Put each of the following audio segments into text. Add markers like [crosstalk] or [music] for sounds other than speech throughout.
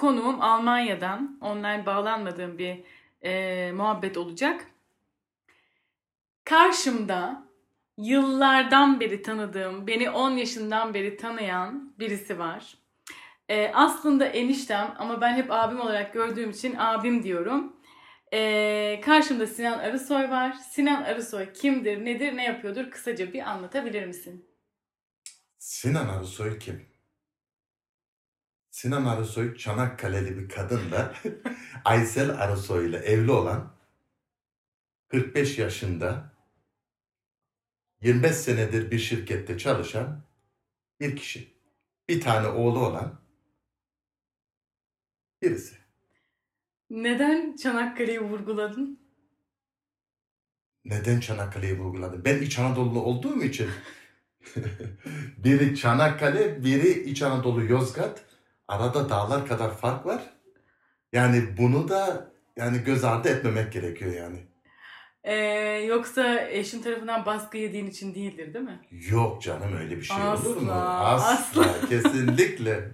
konuğum Almanya'dan. Online bağlanmadığım bir e, muhabbet olacak. Karşımda yıllardan beri tanıdığım, beni 10 yaşından beri tanıyan birisi var. E, aslında eniştem ama ben hep abim olarak gördüğüm için abim diyorum. E, karşımda Sinan Arısoy var. Sinan Arısoy kimdir, nedir, ne yapıyordur kısaca bir anlatabilir misin? Sinan Arısoy kim? Sinan Arısoy Çanakkale'li bir kadın da [laughs] Aysel Arısoy ile evli olan 45 yaşında 25 senedir bir şirkette çalışan bir kişi. Bir tane oğlu olan birisi. Neden Çanakkale'yi vurguladın? Neden Çanakkale'yi vurguladım? Ben İç Anadolu olduğum için. [laughs] biri Çanakkale, biri İç Anadolu Yozgat. Arada dağlar kadar fark var. Yani bunu da yani göz ardı etmemek gerekiyor yani. Ee, yoksa eşin tarafından baskı yediğin için değildir değil mi? Yok canım öyle bir şey olur mu? Asla, Asla, [laughs] kesinlikle.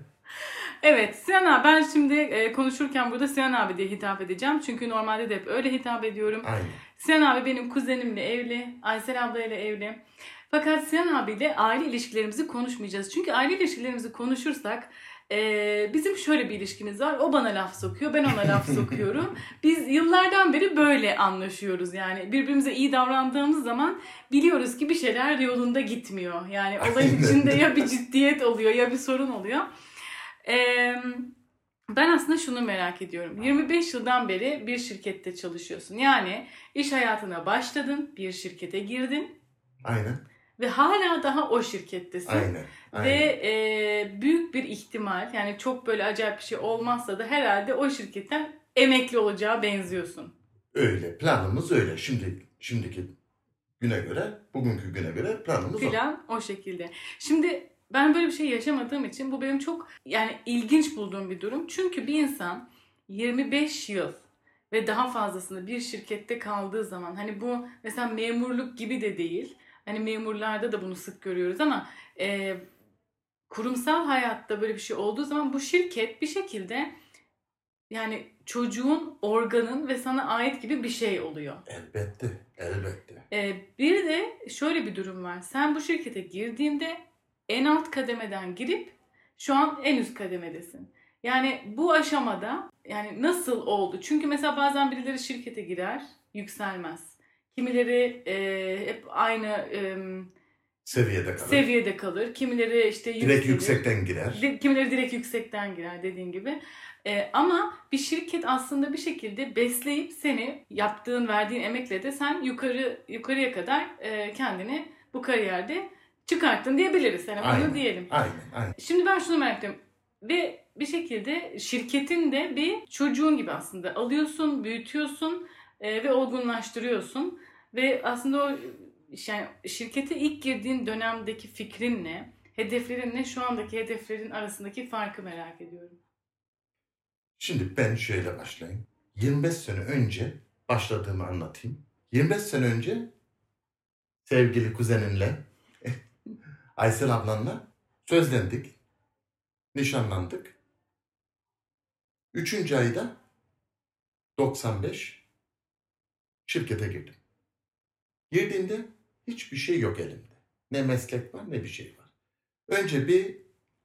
Evet Sinan abi ben şimdi e, konuşurken burada Sinan abi diye hitap edeceğim. Çünkü normalde de hep öyle hitap ediyorum. Aynen. Sinan abi benim kuzenimle evli. Aysel ablayla evli. Fakat Sinan abiyle aile ilişkilerimizi konuşmayacağız. Çünkü aile ilişkilerimizi konuşursak e, bizim şöyle bir ilişkimiz var. O bana laf sokuyor, ben ona laf [laughs] sokuyorum. Biz yıllardan beri böyle anlaşıyoruz. Yani birbirimize iyi davrandığımız zaman biliyoruz ki bir şeyler yolunda gitmiyor. Yani olayın içinde ya bir ciddiyet oluyor ya bir sorun oluyor. Eee ben aslında şunu merak ediyorum. 25 yıldan beri bir şirkette çalışıyorsun. Yani iş hayatına başladın, bir şirkete girdin Aynen. ve hala daha o şirkettesin. Aynen. Aynen. Ve e, büyük bir ihtimal yani çok böyle acayip bir şey olmazsa da herhalde o şirketten emekli olacağı benziyorsun. Öyle. Planımız öyle. Şimdi şimdiki güne göre, bugünkü güne göre planımız o. Plan o şekilde. Şimdi ben böyle bir şey yaşamadığım için bu benim çok yani ilginç bulduğum bir durum. Çünkü bir insan 25 yıl ve daha fazlasını bir şirkette kaldığı zaman hani bu mesela memurluk gibi de değil. Hani memurlarda da bunu sık görüyoruz ama e, kurumsal hayatta böyle bir şey olduğu zaman bu şirket bir şekilde yani çocuğun, organın ve sana ait gibi bir şey oluyor. Elbette. Elbette. Ee, bir de şöyle bir durum var. Sen bu şirkete girdiğinde en alt kademeden girip şu an en üst kademedesin. Yani bu aşamada yani nasıl oldu? Çünkü mesela bazen birileri şirkete girer, yükselmez. Kimileri e, hep aynı e, Seviyede kalır. seviyede kalır. Kimileri işte Direkt yükselir. yüksekten girer. Di- Kimileri direkt yüksekten girer dediğin gibi. Ee, ama bir şirket aslında bir şekilde besleyip seni yaptığın, verdiğin emekle de sen yukarı yukarıya kadar e, kendini bu kariyerde çıkarttın diyebiliriz. Yani Aynen. bunu diyelim. Aynen. Aynen. Şimdi ben şunu merak ediyorum. Ve bir şekilde şirketin de bir çocuğun gibi aslında alıyorsun, büyütüyorsun e, ve olgunlaştırıyorsun. Ve aslında o yani şirkete ilk girdiğin dönemdeki fikrin ne? Hedeflerin ne? Şu andaki hedeflerin arasındaki farkı merak ediyorum. Şimdi ben şöyle başlayayım. 25 sene önce başladığımı anlatayım. 25 sene önce sevgili kuzenimle [laughs] Aysel ablanla sözlendik. Nişanlandık. Üçüncü ayda 95 şirkete girdim. Girdiğimde hiçbir şey yok elimde. Ne meslek var ne bir şey var. Önce bir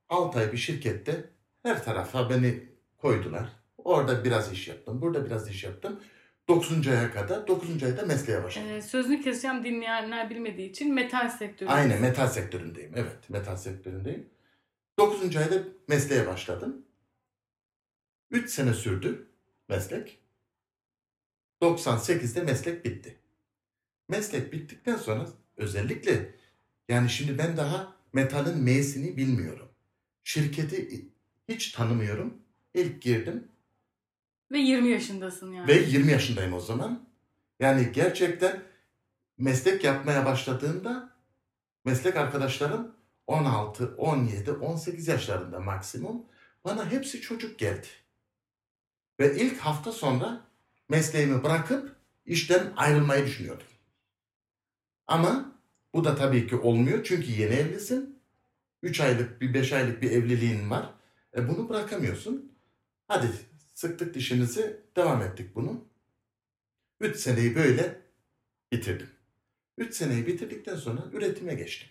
6 ay bir şirkette her tarafa beni koydular. Orada biraz iş yaptım. Burada biraz iş yaptım. 9. aya kadar 9. ayda mesleğe başladım. Ee, sözünü keseceğim dinleyenler bilmediği için metal sektörü. Aynen metal sektöründeyim. Evet metal sektöründeyim. 9. ayda mesleğe başladım. 3 sene sürdü meslek. 98'de meslek bitti. Meslek bittikten sonra özellikle yani şimdi ben daha metalin M'sini bilmiyorum. Şirketi hiç tanımıyorum. İlk girdim Ve 20 yaşındasın yani. ve 20 yaşındayım o zaman. Yani gerçekten meslek yapmaya başladığımda meslek arkadaşlarım 16, 17, 18 yaşlarında maksimum. Bana hepsi çocuk geldi. Ve ilk hafta sonra mesleğimi bırakıp işten ayrılmayı düşünüyordum. Ama bu da tabii ki olmuyor çünkü yeni evlisin. 3 aylık bir 5 aylık bir evliliğin var. E bunu bırakamıyorsun. Hadi sıktık dişimizi devam ettik bunu. 3 seneyi böyle bitirdim. 3 seneyi bitirdikten sonra üretime geçtim.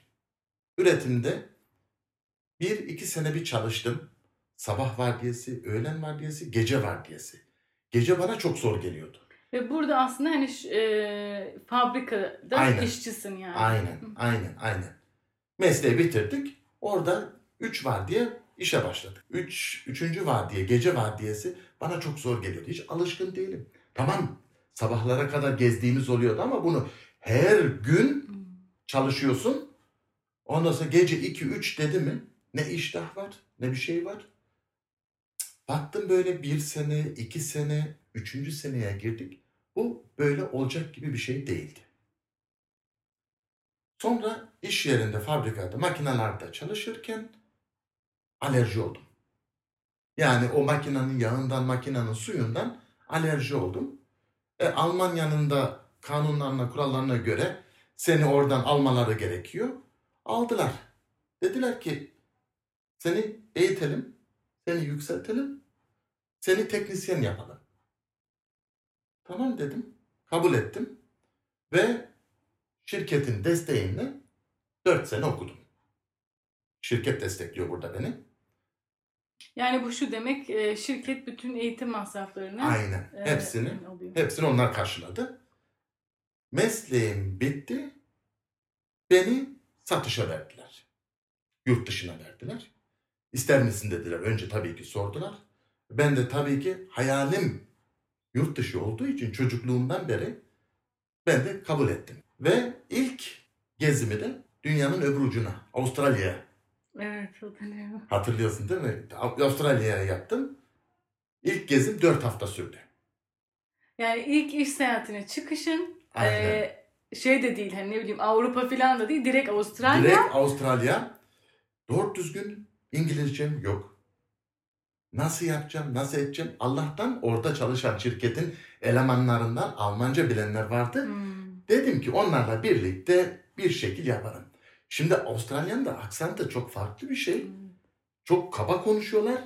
Üretimde 1-2 sene bir çalıştım. Sabah vardiyası, öğlen vardiyası, gece vardiyası. Gece bana çok zor geliyordu. Ve burada aslında hani e, fabrikada Aynen. işçisin yani. Aynen, aynen, aynen. Mesleği bitirdik. Orada 3 var diye işe başladık. 3 üç, 3. var diye gece vardiyası bana çok zor geliyordu. Hiç alışkın değilim. Tamam sabahlara kadar gezdiğimiz oluyordu ama bunu her gün çalışıyorsun. Ondan sonra gece 2 3 dedi mi ne iştah var ne bir şey var. Baktım böyle bir sene, iki sene, üçüncü seneye girdik. Bu böyle olacak gibi bir şey değildi. Sonra iş yerinde, fabrikada, makinalarda çalışırken alerji oldum. Yani o makinenin yağından, makinenin suyundan alerji oldum. E, Almanya'nın da kanunlarına, kurallarına göre seni oradan almaları gerekiyor. Aldılar. Dediler ki seni eğitelim, seni yükseltelim, seni teknisyen yapalım. Tamam dedim, kabul ettim ve şirketin desteğiyle 4 sene okudum. Şirket destekliyor burada beni. Yani bu şu demek e, şirket bütün eğitim masraflarını Aynen. e, Hepsini alıyor. Hepsini onlar karşıladı. Mesleğim bitti. Beni satışa verdiler. Yurt dışına verdiler. İster misin dediler. Önce tabii ki sordular. Ben de tabii ki hayalim yurt dışı olduğu için çocukluğumdan beri ben de kabul ettim. Ve ilk gezimi de dünyanın öbür ucuna, Avustralya'ya Evet hatırlıyorum. hatırlıyorsun değil mi? Avustralya'ya yaptım. İlk gezim 4 hafta sürdü. Yani ilk iş seyahatine çıkışın e, şey de değil hani ne bileyim Avrupa falan da değil direkt Avustralya. Direkt Avustralya. Doğru düzgün İngilizcem yok. Nasıl yapacağım, nasıl edeceğim? Allah'tan orada çalışan şirketin elemanlarından Almanca bilenler vardı. Hmm. Dedim ki onlarla birlikte bir şekil yaparım. Şimdi Avustralya'nın da aksanı da çok farklı bir şey. Hmm. Çok kaba konuşuyorlar.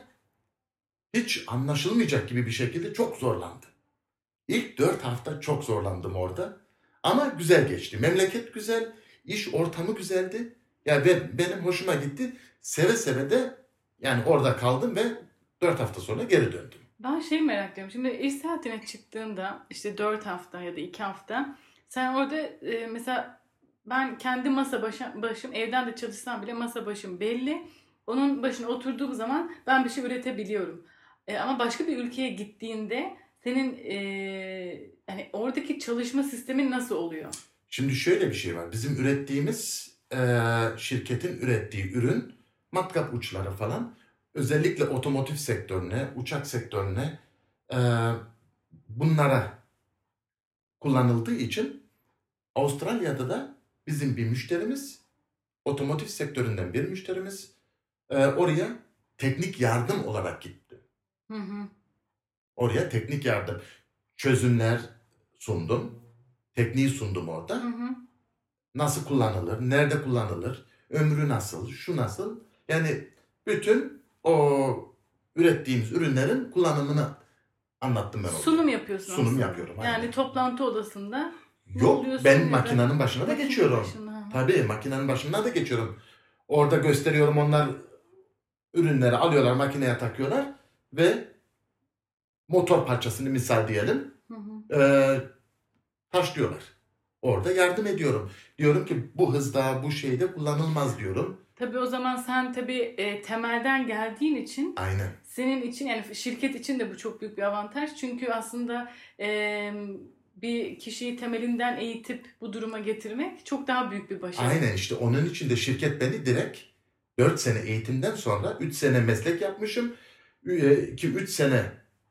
Hiç anlaşılmayacak gibi bir şekilde çok zorlandı. İlk dört hafta çok zorlandım orada. Ama güzel geçti. Memleket güzel, iş ortamı güzeldi. Ya ve benim hoşuma gitti. Seve seve de yani orada kaldım ve dört hafta sonra geri döndüm. Ben şey merak ediyorum. Şimdi iş seyahatine çıktığında işte 4 hafta ya da 2 hafta sen orada e, mesela ben kendi masa başım, başım evden de çalışsam bile masa başım belli. Onun başına oturduğum zaman ben bir şey üretebiliyorum. E, ama başka bir ülkeye gittiğinde senin e, yani oradaki çalışma sistemin nasıl oluyor? Şimdi şöyle bir şey var. Bizim ürettiğimiz eee, şirketin ürettiği ürün matkap uçları falan özellikle otomotiv sektörüne, uçak sektörüne eee, bunlara kullanıldığı için Avustralya'da da bizim bir müşterimiz otomotiv sektöründen bir müşterimiz eee, oraya teknik yardım olarak gitti. Hı hı. Oraya teknik yardım çözümler sundum. Tekniği sundum orada. Hı hı. nasıl kullanılır, nerede kullanılır, ömrü nasıl, şu nasıl. Yani bütün o ürettiğimiz ürünlerin kullanımını anlattım ben orada. Sunum yapıyorsun Sunum aslında. yapıyorum, Yani aynen. toplantı odasında Yok ben da- makinenin başına da Makine geçiyorum. başına. Tabii makinenin başına da geçiyorum. Orada gösteriyorum onlar ürünleri alıyorlar makineye takıyorlar ve motor parçasını misal diyelim Hı hı. e, taşlıyorlar. Orada yardım ediyorum. Diyorum ki bu hızda bu şeyde kullanılmaz diyorum. Tabii o zaman sen tabii e, temelden geldiğin için Aynen. senin için yani şirket için de bu çok büyük bir avantaj. Çünkü aslında e, bir kişiyi temelinden eğitip bu duruma getirmek çok daha büyük bir başarı. Aynen işte onun için de şirket beni direkt 4 sene eğitimden sonra 3 sene meslek yapmışım. 2-3 sene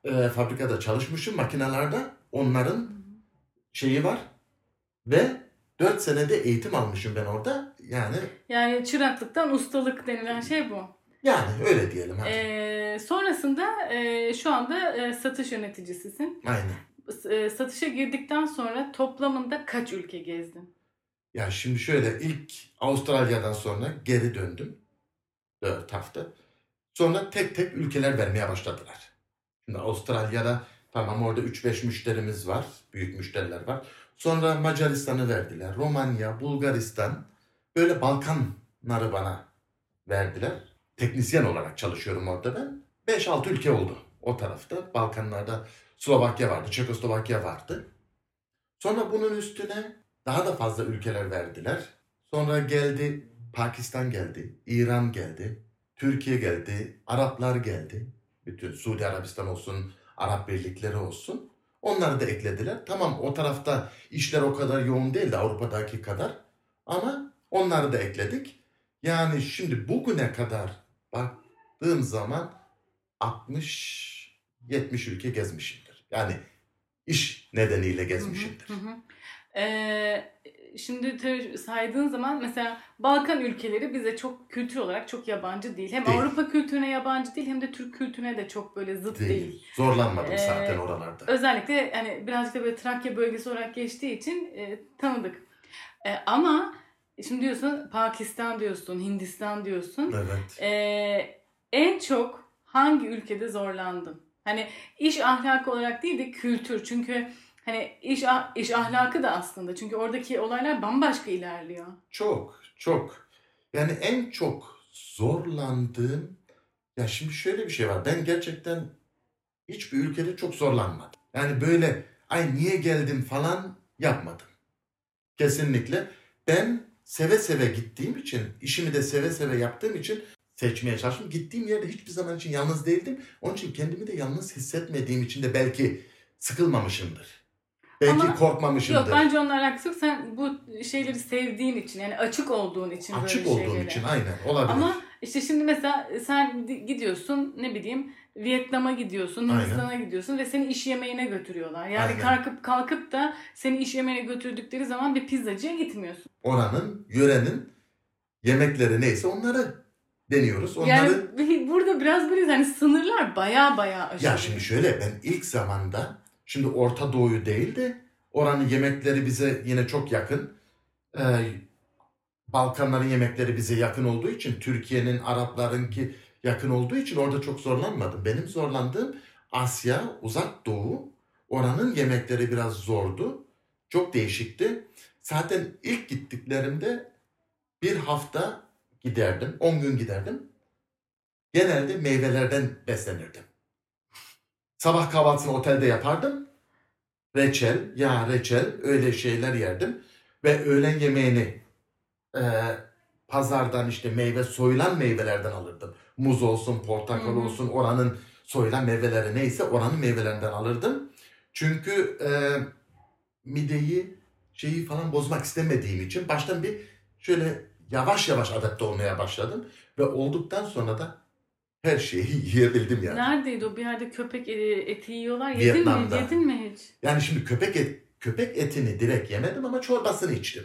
e, fabrikada çalışmışım makinelerde. Onların şeyi var. Ve 4 senede eğitim almışım ben orada. Yani Yani çıraklıktan ustalık denilen şey bu. yani öyle diyelim. Hadi. E, sonrasında e, şu anda e, satış yöneticisisin. Aynen. E, satışa girdikten sonra toplamında kaç ülke gezdin? Ya şimdi şöyle ilk Avustralya'dan sonra geri döndüm. 4 hafta. Sonra tek tek ülkeler vermeye başladılar. Şimdi Avustralya'da tamam orada 3-5 müşterimiz var. Büyük müşteriler var. Sonra Macaristan'ı verdiler. Romanya, Bulgaristan. Böyle Balkanları bana verdiler. Teknisyen olarak çalışıyorum orada ben. 5-6 ülke oldu o tarafta. Balkanlarda Slovakya vardı, Çekoslovakya vardı. Sonra bunun üstüne daha da fazla ülkeler verdiler. Sonra geldi Pakistan geldi, İran geldi, Türkiye geldi, Araplar geldi. Bütün Suudi Arabistan olsun, Arap birlikleri olsun. Onları da eklediler. Tamam o tarafta işler o kadar yoğun değildi Avrupa'daki kadar. Ama onları da ekledik. Yani şimdi bugüne kadar baktığım zaman 60 70 ülke gezmişimdir. Yani iş nedeniyle gezmişimdir. Hı hı hı. Ee, şimdi saydığın zaman mesela Balkan ülkeleri bize çok kültür olarak çok yabancı değil. Hem Değil. Avrupa kültürüne yabancı değil hem de Türk kültürüne de çok böyle zıt değil. Değil. Zorlanmadım Ee, zaten oralarda. Özellikle hani birazcık da böyle Trakya bölgesi olarak geçtiği için e, tanıdık. E, ama şimdi diyorsun Pakistan diyorsun, Hindistan diyorsun. Evet. E, en çok hangi ülkede zorlandın? Hani iş ahlakı olarak değil de kültür. Çünkü hani iş ah- iş ahlakı da aslında. Çünkü oradaki olaylar bambaşka ilerliyor. Çok, çok. Yani en çok zorlandığım ya şimdi şöyle bir şey var. Ben gerçekten hiçbir ülkede çok zorlanmadım. Yani böyle ay niye geldim falan yapmadım. Kesinlikle. Ben seve seve gittiğim için, işimi de seve seve yaptığım için seçmeye çalıştım. Gittiğim yerde hiçbir zaman için yalnız değildim. Onun için kendimi de yalnız hissetmediğim için de belki sıkılmamışımdır. Belki Ama- korkmamışımdır. Yok bence onunla alakası yok. Sen bu şeyleri sevdiğin için yani açık olduğun için Açık böyle olduğum şeylere. için aynen olabilir. Ama işte şimdi mesela sen di- gidiyorsun ne bileyim Vietnam'a gidiyorsun, Aynen. Hindistan'a gidiyorsun ve seni iş yemeğine götürüyorlar. Yani Aynen. kalkıp kalkıp da seni iş yemeğine götürdükleri zaman bir pizzacıya gitmiyorsun. oranın, yörenin yemekleri neyse onları deniyoruz. Onları Yani burada biraz böyle hani sınırlar baya baya aşırı. ya şimdi şöyle ben ilk zamanda şimdi Orta Doğu'yu değil de oranın yemekleri bize yine çok yakın. Ee, Balkanların yemekleri bize yakın olduğu için Türkiye'nin, Araplarınki yakın olduğu için orada çok zorlanmadım. Benim zorlandığım Asya, Uzak Doğu. Oranın yemekleri biraz zordu. Çok değişikti. Zaten ilk gittiklerimde bir hafta giderdim, 10 gün giderdim. Genelde meyvelerden beslenirdim. Sabah kahvaltısını otelde yapardım. Reçel, ya reçel öyle şeyler yerdim. Ve öğlen yemeğini e, pazardan işte meyve soyulan meyvelerden alırdım. Muz olsun, portakal Hı hı. olsun oranın soyulan meyveleri neyse oranın meyvelerinden alırdım. Çünkü e, mideyi şeyi falan bozmak istemediğim için baştan bir şöyle yavaş yavaş adapte olmaya başladım. Ve olduktan sonra da her şeyi yiyebildim yani. Neredeydi o bir yerde köpek e, eti yiyorlar. Yedin mi? Vietnam'da. Yedin mi hiç? Yani şimdi köpek et, köpek etini direkt yemedim ama çorbasını içtim.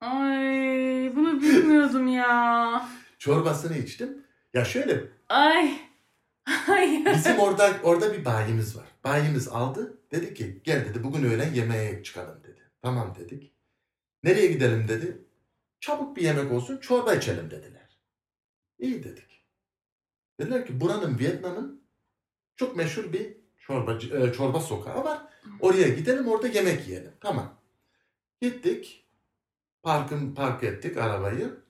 Ay bunu bilmiyordum ya. Çorbasını içtim. Ya şöyle Ay. [laughs] Ay. bizim orada orada bir bayimiz var. Bayimiz aldı. Dedi ki gel dedi bugün öğlen yemeğe çıkalım dedi. Tamam dedik. Nereye gidelim dedi. Çabuk bir yemek olsun çorba içelim dediler. İyi dedik. Dediler ki buranın Vietnam'ın çok meşhur bir çorbacı, e, çorba sokağı var. Oraya gidelim orada yemek yiyelim. Tamam. Gittik. Parkın park ettik arabayı.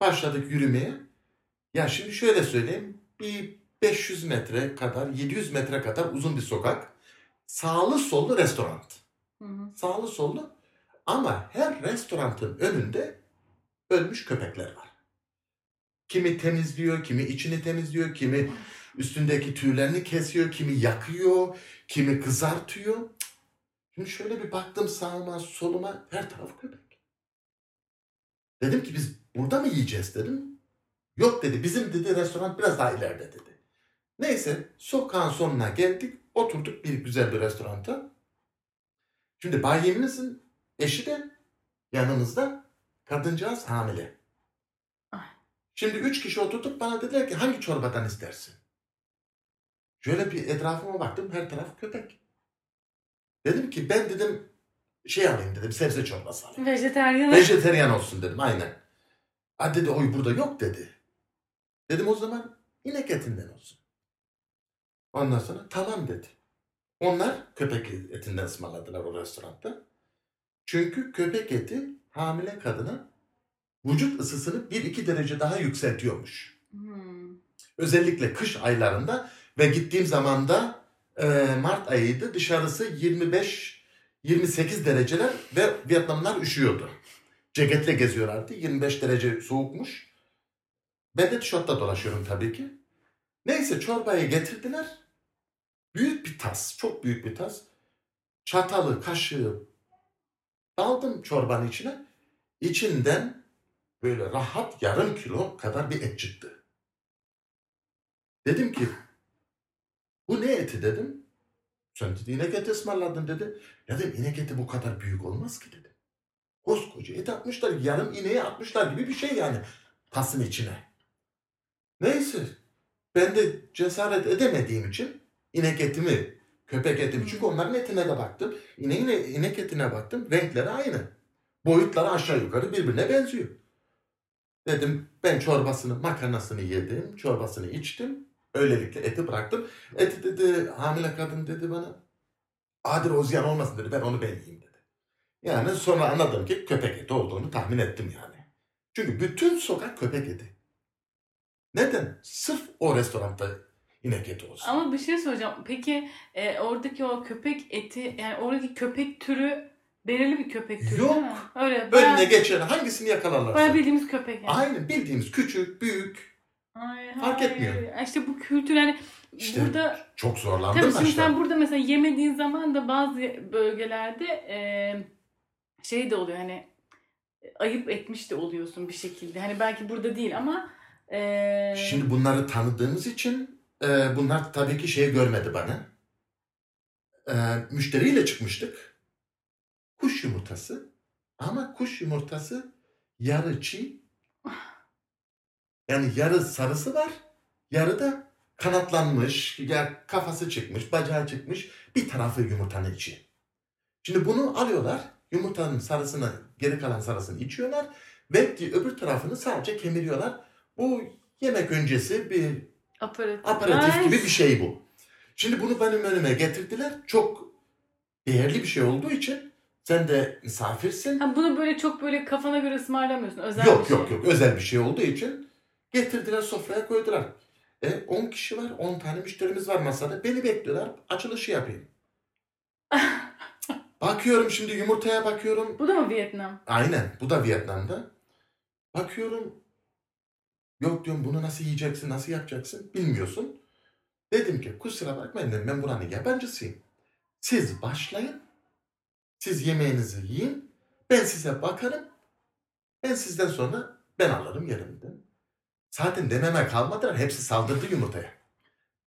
Başladık yürümeye. Ya şimdi şöyle söyleyeyim. Bir 500 metre kadar, 700 metre kadar uzun bir sokak. Sağlı sollu restoran. Hı hı. Sağlı sollu. Ama her restoranın önünde ölmüş köpekler var. Kimi temizliyor, kimi içini temizliyor, kimi üstündeki tüylerini kesiyor, kimi yakıyor, kimi kızartıyor. Şimdi şöyle bir baktım sağıma, soluma, her taraf köpek. Dedim ki biz burada mı yiyeceğiz dedim. Yok dedi, bizim dedi restoran biraz daha ileride dedi. Neyse sokağın sonuna geldik, oturduk bir güzel bir restoranta. Şimdi bayimizin eşi de yanımızda kadıncağız hamile. Şimdi üç kişi oturduk bana dediler ki hangi çorbadan istersin? Şöyle bir etrafıma baktım her taraf köpek. Dedim ki ben dedim şey alayım dedim sebze çorbası alayım. Vejeteryan. Vejeteryan olsun dedim aynen. Ha dedi oy burada yok dedi. Dedim o zaman inek etinden olsun. Ondan sonra tamam dedi. Onlar köpek etinden ısmarladılar o restoranda. Çünkü köpek eti hamile kadına vücut ısısını 1-2 derece daha yükseltiyormuş. Hmm. Özellikle kış aylarında ve gittiğim zaman da e, Mart ayıydı. Dışarısı 25 28 dereceler ve Vietnamlar üşüyordu. Ceketle geziyorlardı. 25 derece soğukmuş. Ben de tişörtle dolaşıyorum tabii ki. Neyse çorbayı getirdiler. Büyük bir tas, çok büyük bir tas. Çatalı, kaşığı daldım çorbanın içine. İçinden böyle rahat yarım kilo kadar bir et çıktı. Dedim ki bu ne eti dedim. Sen dedi inek eti ısmarladın dedi. Ya dedim inek eti bu kadar büyük olmaz ki dedi. Koskoca et atmışlar yarım ineği atmışlar gibi bir şey yani tasın içine. Neyse ben de cesaret edemediğim için inek etimi, köpek etimi çünkü onların etine de baktım. İneğin inek etine baktım. Renkleri aynı. Boyutları aşağı yukarı birbirine benziyor. Dedim ben çorbasını, makarnasını yedim, çorbasını içtim. Öylelikle eti bıraktım. Eti dedi hamile kadın dedi bana. Adil Ozyan olmasın dedi ben onu ben yiyeyim dedi. Yani sonra anladım ki köpek eti olduğunu tahmin ettim yani. Çünkü bütün sokak köpek eti. Neden? Sırf o restoranda inek eti olsun. Ama bir şey soracağım. Peki e, oradaki o köpek eti yani oradaki köpek türü belirli bir köpek türü Yok. değil mi? Öyle Önüne bayağı, geçen hangisini yakalarlarsa. bayağı bildiğimiz köpek yani. Aynen bildiğimiz küçük, büyük. Ay, Fark hayır. etmiyor. İşte bu kültür yani İşte burada Çok zorlandım tabii şimdi başta. sen burada mesela yemediğin zaman da bazı bölgelerde e, şey de oluyor hani ayıp etmiş de oluyorsun bir şekilde. Hani belki burada değil ama e, Şimdi bunları tanıdığımız için e, bunlar tabii ki şey görmedi bana. E, müşteriyle çıkmıştık. Kuş yumurtası. Ama kuş yumurtası yarı çiğ. Yani yarı sarısı var. Yarı da kanatlanmış. Kafası çıkmış, bacağı çıkmış. Bir tarafı yumurtanın içi. Şimdi bunu alıyorlar. Yumurtanın sarısını, geri kalan sarısını içiyorlar. Ve öbür tarafını sadece kemiriyorlar. Bu yemek öncesi bir aparatif, aparatif gibi bir şey bu. Şimdi bunu benim önüme getirdiler. Çok değerli bir şey olduğu için sen de misafirsin. Ha, bunu böyle çok böyle kafana göre ısmarlamıyorsun. Özel bir Yok şey. yok yok özel bir şey olduğu için getirdiler sofraya koydular. E 10 kişi var 10 tane müşterimiz var masada. Beni bekliyorlar açılışı yapayım. [laughs] bakıyorum şimdi yumurtaya bakıyorum. Bu da mı Vietnam? Aynen bu da Vietnam'da. Bakıyorum yok diyorum bunu nasıl yiyeceksin nasıl yapacaksın bilmiyorsun. Dedim ki kusura bakmayın dedim, ben buranın yabancısıyım. Siz başlayın. Siz yemeğinizi yiyin. Ben size bakarım. Ben sizden sonra ben alırım yerimden. Zaten dememe kalmadılar. Hepsi saldırdı yumurtaya.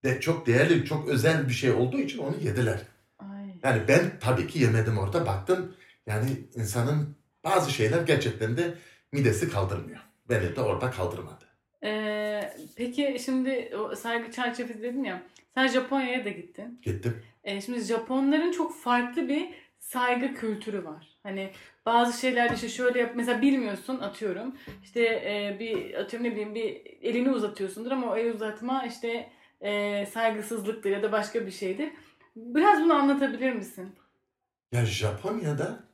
De çok değerli, çok özel bir şey olduğu için onu yediler. Ay. Yani ben tabii ki yemedim orada. Baktım yani insanın bazı şeyler gerçekten de midesi kaldırmıyor. Beni de orada kaldırmadı. Ee, peki şimdi o saygı çerçevesi dedin ya. Sen Japonya'ya da gittin. Gittim. Ee, şimdi Japonların çok farklı bir saygı kültürü var. Hani bazı şeyler işte şöyle yap mesela bilmiyorsun atıyorum. İşte e, bir atıyorum ne bileyim bir elini uzatıyorsundur ama o el uzatma işte e, saygısızlıktır ya da başka bir şeydir. Biraz bunu anlatabilir misin? Ya Japonya'da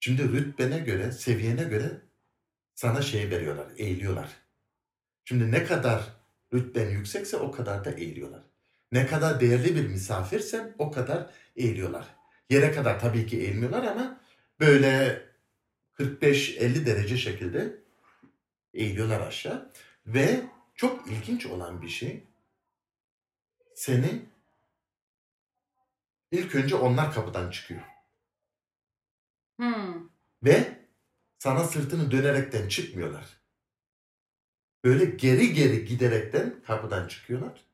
şimdi rütbene göre, seviyene göre sana şey veriyorlar, eğiliyorlar. Şimdi ne kadar rütben yüksekse o kadar da eğiliyorlar. Ne kadar değerli bir misafirsen o kadar eğiliyorlar. Yere kadar tabii ki eğilmiyorlar ama böyle 45-50 derece şekilde eğiliyorlar aşağı. Ve çok ilginç olan bir şey seni ilk önce onlar kapıdan çıkıyor. Hmm. Ve sana sırtını dönerekten çıkmıyorlar. Böyle geri geri giderekten kapıdan çıkıyorlar.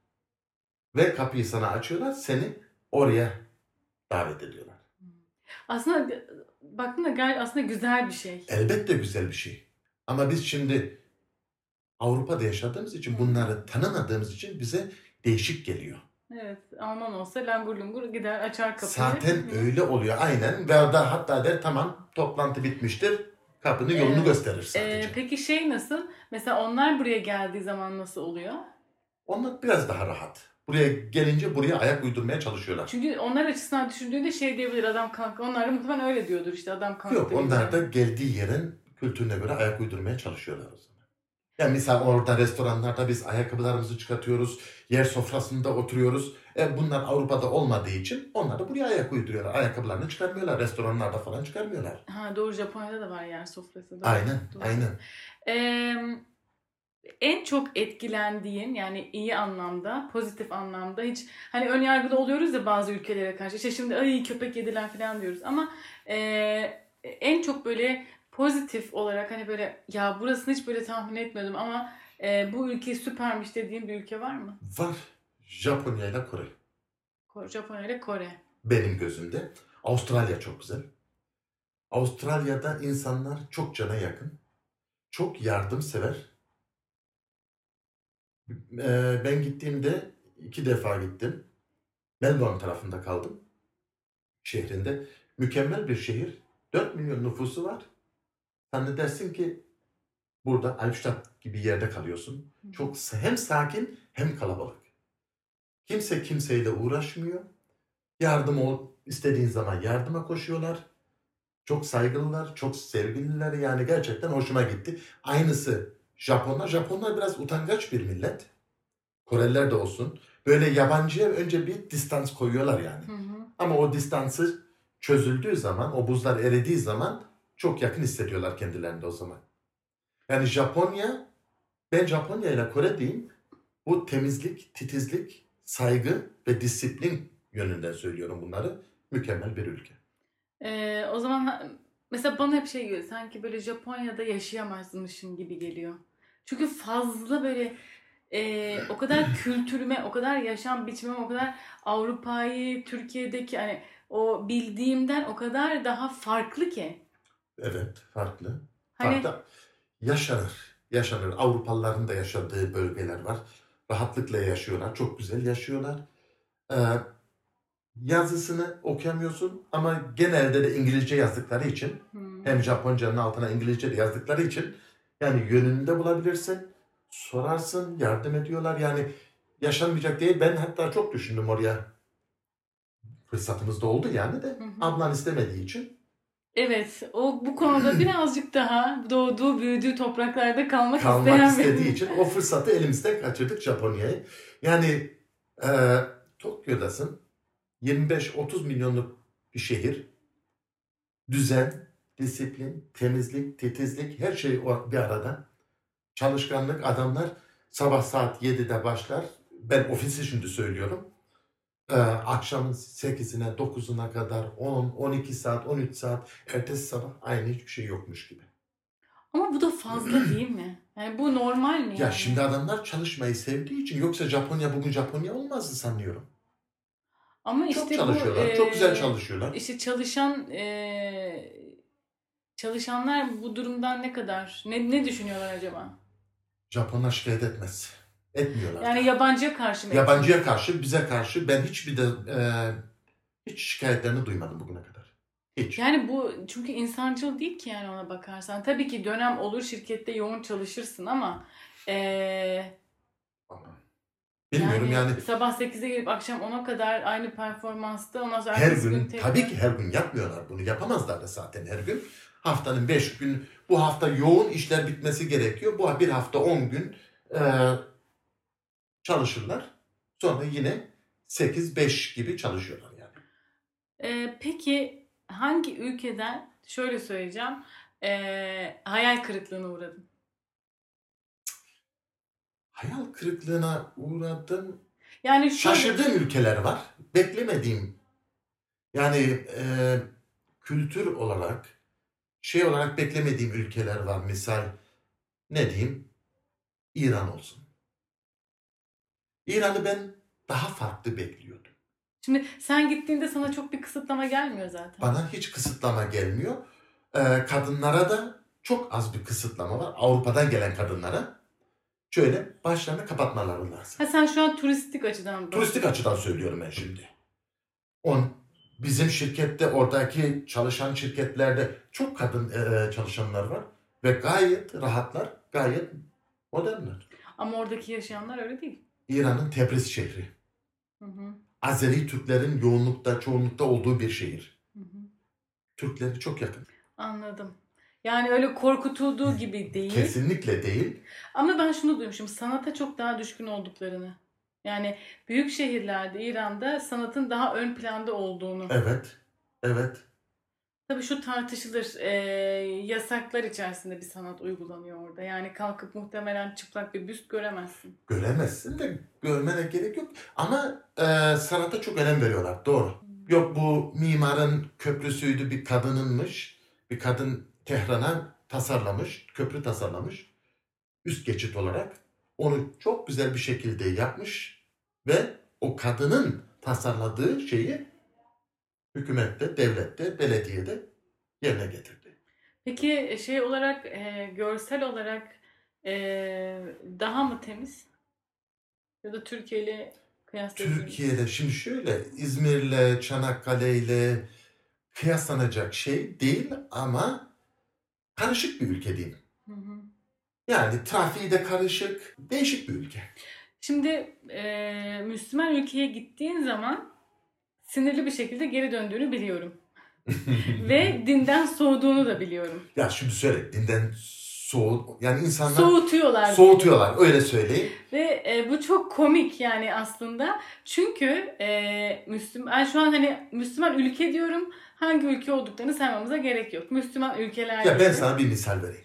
Ve kapıyı sana açıyorlar. Seni oraya davet ediyorlar. Aslında baktığında gayet aslında güzel bir şey. Elbette güzel bir şey. Ama biz şimdi Avrupa'da yaşadığımız için bunları tanımadığımız için bize değişik geliyor. Evet, Alman olsa langur lungur gider açar kapıyı. Zaten Hı. öyle oluyor aynen. Ve da hatta der tamam toplantı bitmiştir. Kapını yolunu Ee, gösterir Ee, sadece. peki şey nasıl? Mesela onlar buraya geldiği zaman nasıl oluyor? Onlar biraz daha rahat. Buraya gelince buraya ayak uydurmaya çalışıyorlar. Çünkü onlar açısından düşündüğünde şey diyebilir adam kalktı. Onlar da muhtemelen öyle diyordur işte adam kalktı. Yok onlar da geldiği yerin kültürüne göre ayak uydurmaya çalışıyorlar o zaman. Yani misal orada restoranlarda biz ayakkabılarımızı çıkartıyoruz. Yer sofrasında oturuyoruz. E bunlar Avrupa'da olmadığı için onlar da buraya ayak uyduruyorlar. Ayakkabılarını çıkarmıyorlar. Restoranlarda falan çıkarmıyorlar. Ha doğru Japonya'da da var yer sofrası. Doğru, Aynen, doğru. aynen. Ee, en çok etkilendiğin yani iyi anlamda, pozitif anlamda hiç hani ön yargılı oluyoruz ya bazı ülkelere karşı. İşte şimdi ay köpek yediler falan diyoruz ama e, en çok böyle pozitif olarak hani böyle ya burasını hiç böyle tahmin etmedim ama e, bu ülke süpermiş dediğin bir ülke var mı? Var. Japonya ile Kore. Ko- Japonya ile Kore. Benim gözümde. Avustralya çok güzel. Avustralya'da insanlar çok cana yakın. Çok yardımsever. Ee, Ben gittiğimde iki defa gittim. Melbourne tarafında kaldım. Şehrinde. Mükemmel bir şehir. 4 milyon nüfusu var. Sen de dersin ki burada Alpstadt gibi yerde kalıyorsun. Çok hem sakin hem kalabalık. Kimse kimseyle uğraşmıyor. Yardım ol, istediğin zaman yardıma koşuyorlar. Çok saygılılar, çok sevgililer yani gerçekten hoşuma gitti. Aynısı Japonlar. Japonlar biraz utangaç bir millet. Koreliler de olsun. Böyle yabancıya önce bir distans koyuyorlar yani. Hı hı. Ama o distansı çözüldüğü zaman, o buzlar eridiği zaman çok yakın hissediyorlar kendilerini de o zaman. Yani Japonya, ben Japonya ile Kore diyeyim, bu temizlik, titizlik, saygı ve disiplin yönünden söylüyorum bunları. Mükemmel bir ülke. Ee, o zaman mesela bana hep şey geliyor sanki böyle Japonya'da yaşayamazmışım gibi geliyor. Çünkü fazla böyle e, o kadar [laughs] kültürüme, o kadar yaşam biçimime, o kadar Avrupa'yı, Türkiye'deki hani o bildiğimden o kadar daha farklı ki. Evet, farklı. Hani Hatta yaşanır, yaşanır. Avrupalıların da yaşadığı bölgeler var. Rahatlıkla yaşıyorlar, çok güzel yaşıyorlar. Ee, yazısını okuyamıyorsun ama genelde de İngilizce yazdıkları için Hmm. hem Japonca'nın altına İngilizce de yazdıkları için yani yönünü de bulabilirsin. Sorarsın, yardım ediyorlar. Yani yaşanmayacak değil. Ben hatta çok düşündüm oraya. Fırsatımız da oldu yani de. Hı hı. Ablan istemediği için. Evet, o bu konuda birazcık daha doğduğu, büyüdüğü topraklarda kalmak, kalmak isteyen istediği için o fırsatı elimizden kaçırdık Japonya'yı. Yani e, Tokyo'dasın. 25-30 milyonluk bir şehir. Düzen, disiplin, temizlik, titizlik her şey bir arada. Çalışkanlık adamlar sabah saat 7'de başlar. Ben ofisi şimdi söylüyorum. Ee, akşamın 8'ine 9'una kadar 10, 12 saat, 13 saat ertesi sabah aynı hiçbir şey yokmuş gibi. Ama bu da fazla [clears throat] değil mi? Yani bu normal mi? Ya yani? şimdi adamlar çalışmayı sevdiği için yoksa Japonya bugün Japonya olmazdı sanıyorum. Ama işte çok bu, çalışıyorlar, çok güzel e, çalışıyorlar. İşte çalışan e, çalışanlar bu durumdan ne kadar ne ne düşünüyorlar acaba? Japonlar şikayet etmez. Etmiyorlar. Yani yabancıya karşı mı? Yabancıya karşı, bize karşı ben hiçbir de e, hiç şikayetlerini duymadım bugüne kadar. Hiç. Yani bu çünkü insancıl değil ki yani ona bakarsan. Tabii ki dönem olur şirkette yoğun çalışırsın ama e, Bilmiyorum yani, sabah 8'e gelip akşam 10'a kadar aynı performansta ondan sonra her gün tekrar- tabii ki her gün yapmıyorlar bunu. Yapamazlar da zaten her gün. Haftanın 5 gün bu hafta yoğun işler bitmesi gerekiyor. Bu bir hafta 10 gün e, çalışırlar. Sonra yine 8-5 gibi çalışıyorlar yani. Ee, peki hangi ülkeden şöyle söyleyeceğim ee, hayal kırıklığına uğradın? Hayal kırıklığına uğradım. Yani şöyle, Şaşırdığım ülkeler var. Beklemediğim yani e, kültür olarak şey olarak beklemediğim ülkeler var. Misal ne diyeyim? İran olsun. İran'ı ben daha farklı bekliyordum. Şimdi sen gittiğinde sana çok bir kısıtlama gelmiyor zaten. Bana hiç kısıtlama gelmiyor. E, kadınlara da çok az bir kısıtlama var. Avrupa'dan gelen kadınlara şöyle başlarını kapatmaları lazım. Ha sen şu an turistik açıdan bak. Turistik açıdan söylüyorum ben şimdi. On bizim şirkette oradaki çalışan şirketlerde çok kadın e, çalışanlar var ve gayet rahatlar, gayet modernler. Ama oradaki yaşayanlar öyle değil. İran'ın Tebriz şehri. Hı hı. Azeri Türklerin yoğunlukta, çoğunlukta olduğu bir şehir. Hı hı. Türkleri çok yakın. Anladım. Yani öyle korkutulduğu gibi değil. Kesinlikle değil. Ama ben şunu duymuşum. Sanata çok daha düşkün olduklarını. Yani büyük şehirlerde İran'da sanatın daha ön planda olduğunu. Evet. Evet. Tabii şu tartışılır. Ee, yasaklar içerisinde bir sanat uygulanıyor orada. Yani kalkıp muhtemelen çıplak bir büst göremezsin. Göremezsin de görmene gerek yok. Ama e, sanata çok önem veriyorlar. Doğru. Yok bu mimarın köprüsüydü bir kadınınmış. Bir kadın Tehran'a tasarlamış, köprü tasarlamış. Üst geçit olarak. Onu çok güzel bir şekilde yapmış ve o kadının tasarladığı şeyi hükümette, devlette, belediyede yerine getirdi. Peki şey olarak, e, görsel olarak e, daha mı temiz? Ya da Türkiye ile kıyasladığınız? Türkiye'de şimdi şöyle İzmir'le, Çanakkale'yle kıyaslanacak şey değil ama karışık bir ülke diyeyim. Hı hı. Yani trafiği de karışık, değişik bir ülke. Şimdi e, Müslüman ülkeye gittiğin zaman sinirli bir şekilde geri döndüğünü biliyorum. [laughs] Ve dinden soğuduğunu da biliyorum. ya şimdi söyle dinden soğut yani insanlar Soğutuyorlar. soğutuyorlar öyle söyleyeyim. Ve e, bu çok komik yani aslında. Çünkü e, Müslüman, şu an hani Müslüman ülke diyorum. Hangi ülke olduklarını saymamıza gerek yok. Müslüman ülkeler Ya ben sana bir misal vereyim.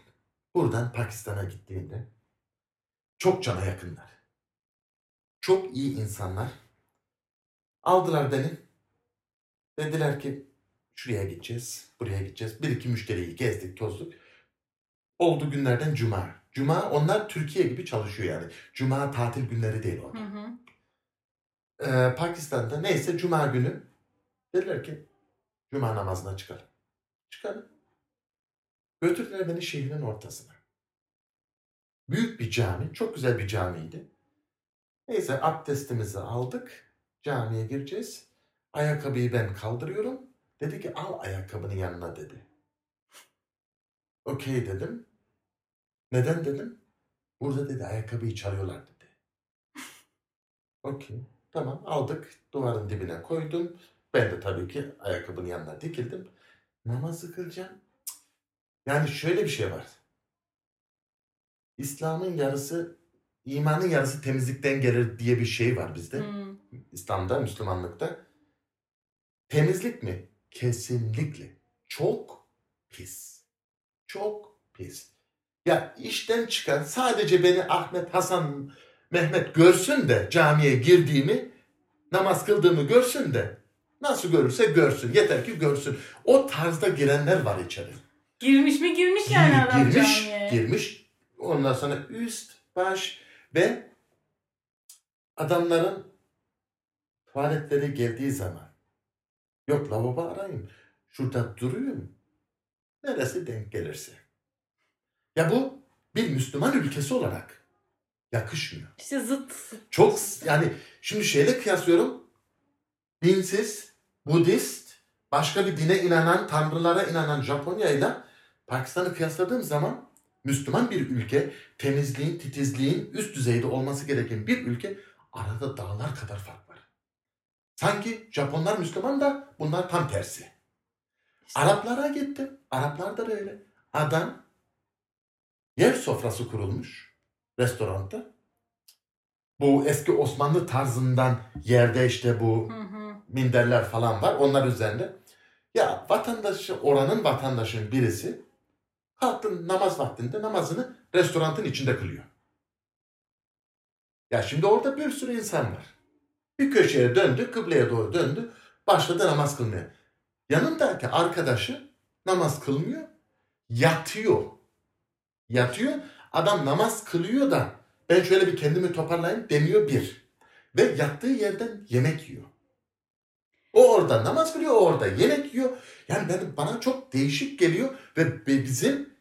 Buradan Pakistan'a gittiğinde çok cana yakınlar. Çok iyi insanlar. Aldılar beni. Dediler ki şuraya gideceğiz, buraya gideceğiz. Bir iki müşteriyi gezdik, tozduk. Oldu günlerden cuma. Cuma onlar Türkiye gibi çalışıyor yani. Cuma tatil günleri değil orada. Hı hı. Ee, Pakistan'da neyse cuma günü dediler ki cuma namazına çıkalım. Çıkalım. Götürdüler beni şehrin ortasına. Büyük bir cami, çok güzel bir camiydi. Neyse abdestimizi aldık. Camiye gireceğiz. Ayakkabıyı ben kaldırıyorum. Dedi ki al ayakkabını yanına dedi. Okey dedim. Neden dedim. Burada dedi ayakkabıyı çalıyorlar dedi. [laughs] Okey. Tamam aldık. Duvarın dibine koydum. Ben de tabii ki ayakkabının yanına dikildim. Namazı kılacağım. Yani şöyle bir şey var. İslam'ın yarısı, imanın yarısı temizlikten gelir diye bir şey var bizde. Hı. İslam'da, Müslümanlıkta. Temizlik mi? Kesinlikle. Çok pis. Çok pis. Ya işten çıkan sadece beni Ahmet, Hasan, Mehmet görsün de camiye girdiğimi, namaz kıldığımı görsün de nasıl görürse görsün. Yeter ki görsün. O tarzda girenler var içeri. Girmiş mi girmiş yani Gir- adam girmiş, camiye. girmiş. Ondan sonra üst, baş ve adamların tuvaletleri geldiği zaman yok lavabo arayayım. Şurada duruyorum. Neresi denk gelirse. Ya bu bir Müslüman ülkesi olarak yakışmıyor. İşte zıt. Çok yani şimdi şeyle kıyaslıyorum. Dinsiz, Budist, başka bir dine inanan, tanrılara inanan Japonya ile Pakistan'ı kıyasladığım zaman Müslüman bir ülke, temizliğin, titizliğin üst düzeyde olması gereken bir ülke arada dağlar kadar fark var. Sanki Japonlar Müslüman da bunlar tam tersi. Araplara gittim. Araplar da böyle. Adam yer sofrası kurulmuş restoranda. Bu eski Osmanlı tarzından yerde işte bu Hı hı. minderler falan var. Onlar üzerinde. Ya vatandaşı, oranın vatandaşının birisi kalktı namaz vaktinde namazını restoranın içinde kılıyor. Ya şimdi orada bir sürü insan var. Bir köşeye döndü, kıbleye doğru döndü. Başladı namaz kılmaya. Yanındaki arkadaşı namaz kılmıyor. Yatıyor. Yatıyor. Adam namaz kılıyor da ben şöyle bir kendimi toparlayayım demiyor bir. Ve yattığı yerden yemek yiyor. O orada namaz kılıyor, o orada yemek yiyor. Yani benim, bana çok değişik geliyor ve bizim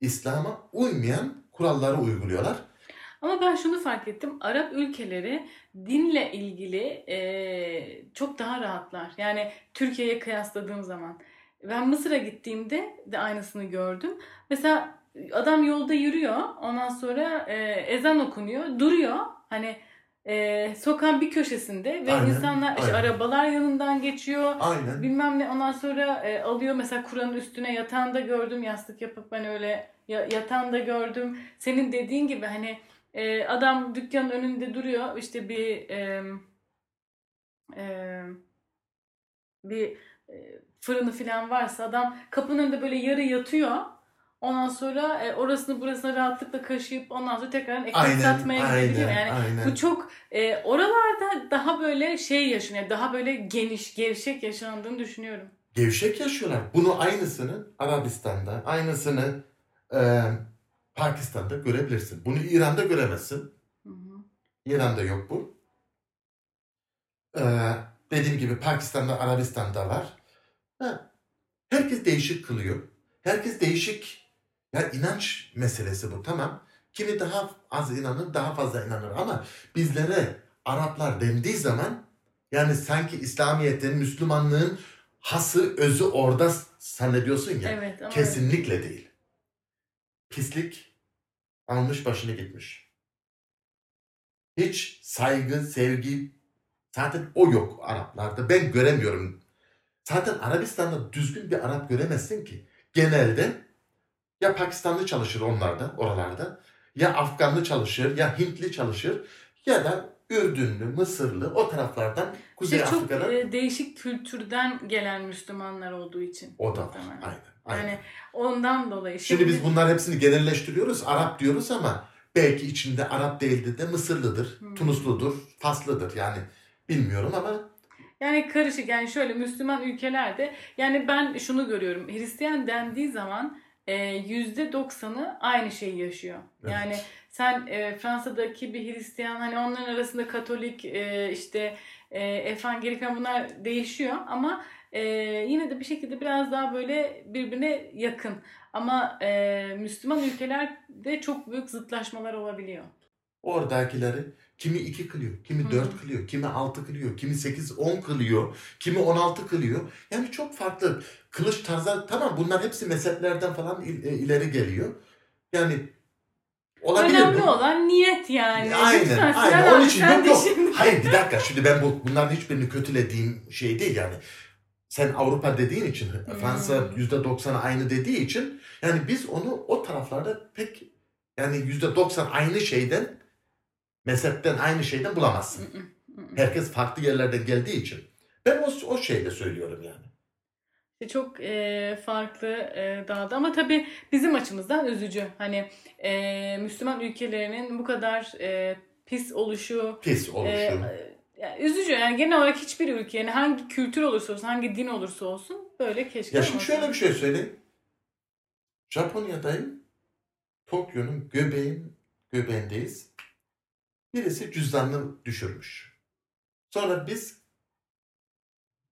İslam'a uymayan kuralları uyguluyorlar. Ama ben şunu fark ettim. Arap ülkeleri dinle ilgili eee, çok daha rahatlar. Yani Türkiye'ye kıyasladığım zaman. Ben Mısır'a gittiğimde de aynısını gördüm. Mesela adam yolda yürüyor. Ondan sonra eee, ezan okunuyor. Duruyor. Hani e, sokağın bir köşesinde ve Aynen, insanlar işte aynen. arabalar yanından geçiyor. Aynen. Bilmem ne ondan sonra e, alıyor mesela Kur'an'ın üstüne yatağında gördüm yastık yapıp ben öyle ya, yatağında gördüm. Senin dediğin gibi hani e, adam dükkanın önünde duruyor işte bir e, e, bir e, fırını falan varsa adam kapının önünde böyle yarı yatıyor. Ondan sonra e, orasını burasını rahatlıkla kaşıyıp ondan sonra tekrar ekmek satmaya gidebiliyor. Yani aynen. bu çok e, oralarda daha böyle şey yaşanıyor. Daha böyle geniş, gevşek yaşandığını düşünüyorum. Gevşek yaşıyorlar. Bunu aynısını Arabistan'da, aynısını e, Pakistan'da görebilirsin. Bunu İran'da göremezsin. Hı hı. İran'da yok bu. Ee, dediğim gibi Pakistan'da, Arabistan'da var. Ha, herkes değişik kılıyor. Herkes değişik. Ya inanç meselesi bu tamam. Kimi daha az inanır, daha fazla inanır ama bizlere Araplar dendiği zaman yani sanki İslamiyet'in, Müslümanlığın hası, özü orada zannediyorsun ya. Evet ama Kesinlikle değil. Pislik almış başını gitmiş. Hiç saygı, sevgi zaten o yok Araplarda. Ben göremiyorum. Zaten Arabistan'da düzgün bir Arap göremezsin ki. Genelde ya Pakistanlı çalışır onlarda, oralarda. Ya Afganlı çalışır, ya Hintli çalışır. Ya da Ürdünlü, Mısırlı o taraflardan Kuzey işte çok Afrika'dan. e, değişik kültürden gelen Müslümanlar olduğu için. o da var. Aynen. aynen. Yani ondan dolayı. Şimdi biz bunlar hepsini genelleştiriyoruz. Arap diyoruz ama belki içinde Arap değildir de Mısırlıdır, Hmm. Tunusludur, Faslıdır. Yani bilmiyorum ama Yani karışık yani şöyle Müslüman ülkelerde yani ben şunu görüyorum Hristiyan dendiği zaman e, yüzde doksanı aynı şeyi yaşıyor. Evet. Yani sen e, Fransa'daki bir Hristiyan hani onların arasında Katolik e, işte e, Evangelik falan bunlar değişiyor ama e, yine de bir şekilde biraz daha böyle birbirine yakın. Ama e, Müslüman ülkelerde çok büyük zıtlaşmalar olabiliyor. oradakileri kimi iki kılıyor, kimi dört kılıyor, kimi altı kılıyor, kimi sekiz on kılıyor, kimi on altı kılıyor. Yani çok farklı kılıç tarzları tamam bunlar hepsi mezheplerden falan il- e, ileri geliyor. Yani olabilir Önemli bu. olan niyet yani. Aynen, Lütfen aynen. Onun için yok yok. Hayır bir dakika [laughs] şimdi ben bu bunların hiçbirini kötülediğim şey değil yani. Sen Avrupa dediğin için Fransa Hmm. yüzde doksanı aynı dediği için yani biz onu o taraflarda pek yani yüzde doksan aynı şeyden mezhepten aynı şeyden bulamazsın. Herkes farklı yerlerden geldiği için. Ben o, o şeyle söylüyorum yani. İşte Çok e, farklı e, dağda ama tabii bizim açımızdan üzücü. Hani e, Müslüman ülkelerinin bu kadar e, pis oluşu Pis e, oluşu. yani üzücü. Yani genel olarak hiçbir ülke yani hangi kültür olursa olsun, hangi din olursa olsun böyle keşke Ya şimdi şöyle bir şey söyleyeyim. Japonya'dayım. Tokyo'nun göbeğin, göbeğindeyiz. Birisi cüzdanını düşürmüş. Sonra biz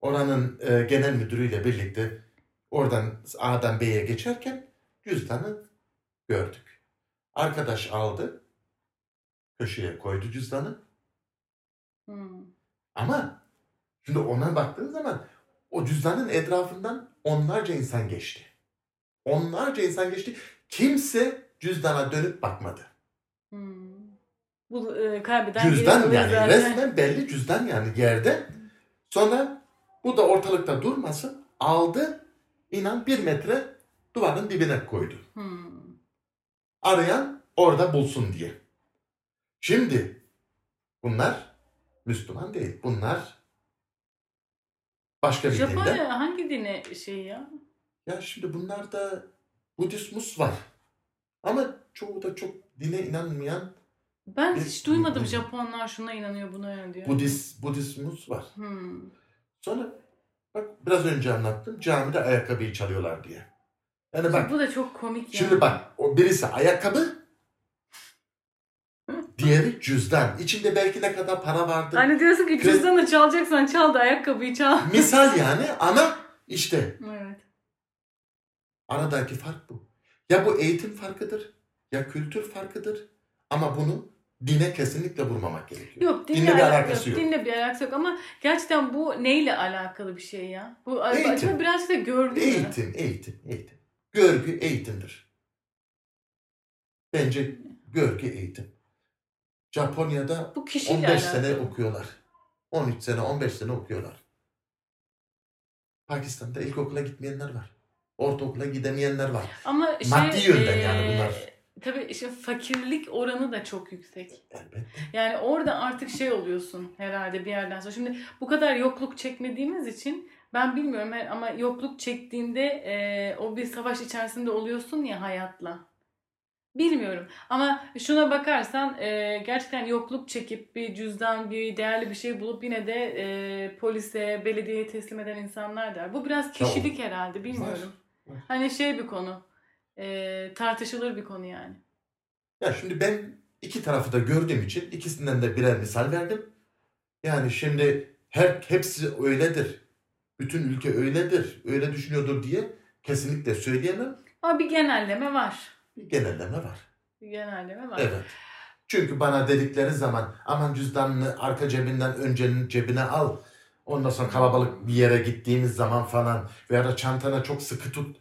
oranın e, genel müdürüyle birlikte oradan A'dan B'ye geçerken cüzdanı gördük. Arkadaş aldı. Köşeye koydu cüzdanı. Hmm. Ama şimdi ona baktığın zaman o cüzdanın etrafından onlarca insan geçti. Onlarca insan geçti. Kimse cüzdana dönüp bakmadı. Hmm. Bu e, kaybeden Cüzdan yani zaten. resmen belli cüzdan yani yerde. Sonra bu da ortalıkta durmasın. Aldı inan bir metre duvarın dibine koydu. Hmm. Arayan orada bulsun diye. Şimdi bunlar Müslüman değil. Bunlar başka bir dinde. Japonya hangi dine şey ya? Ya şimdi bunlarda Budizmus var. Ama çoğu da çok dine inanmayan Ben hiç duymadım. Japonlar şuna inanıyor buna inanıyor diyor. Budist, Budizmus var. Hmm. Sonra bak biraz önce anlattım camide ayakkabıyı çalıyorlar diye. Yani bak Bu da çok komik ya. şimdi bak o birisi ayakkabı diğeri cüzdan. İçinde belki ne kadar para vardır. Hani diyorsun ki cüzdanı çalacaksan çal da ayakkabıyı çal. [laughs] Misal yani ama işte evet. aradaki fark bu. Ya bu eğitim farkıdır ya kültür farkıdır ama bunu dine kesinlikle vurmamak gerekiyor. Yok dinle, Dinle bir alakası yok. yok. Dinle bir alakası yok ama gerçekten bu neyle alakalı bir şey ya? Bu Eğitim. birazcık da görgü? Eğitim, eğitim, eğitim. Görgü eğitimdir. Bence görgü eğitim. Japonya'da Bu kişiyle 15 alakalı. sene okuyorlar. 13 sene, 15 sene okuyorlar. Pakistan'da ilkokula gitmeyenler var. Ortaokula gidemeyenler var. Ama şey, Maddi yönden yani bunlar. Tabii işte fakirlik oranı da çok yüksek. Elbette. Yani orada artık şey oluyorsun herhalde bir yerden sonra. Şimdi bu kadar yokluk çekmediğimiz için ben bilmiyorum ama yokluk çektiğinde eee, o bir savaş içerisinde oluyorsun ya hayatla. Bilmiyorum ama şuna bakarsan eee, gerçekten yokluk çekip bir cüzdan, bir değerli bir şey bulup yine de eee, polise, belediyeye teslim eden insanlar da. Bu biraz kişilik herhalde bilmiyorum. Var. Hani şey bir konu, eee, tartışılır bir konu yani. Ya şimdi ben iki tarafı da gördüğüm için ikisinden de birer misal verdim. Yani şimdi her hepsi öyledir. Bütün ülke öyledir. Öyle düşünüyordur diye kesinlikle söyleyemem. Ama bir genelleme var. Bir genelleme var. Bir genelleme var. Evet. Çünkü bana dedikleri zaman aman cüzdanını arka cebinden öncenin cebine al. Ondan sonra kalabalık bir yere gittiğimiz zaman falan veya da çantana çok sıkı tut.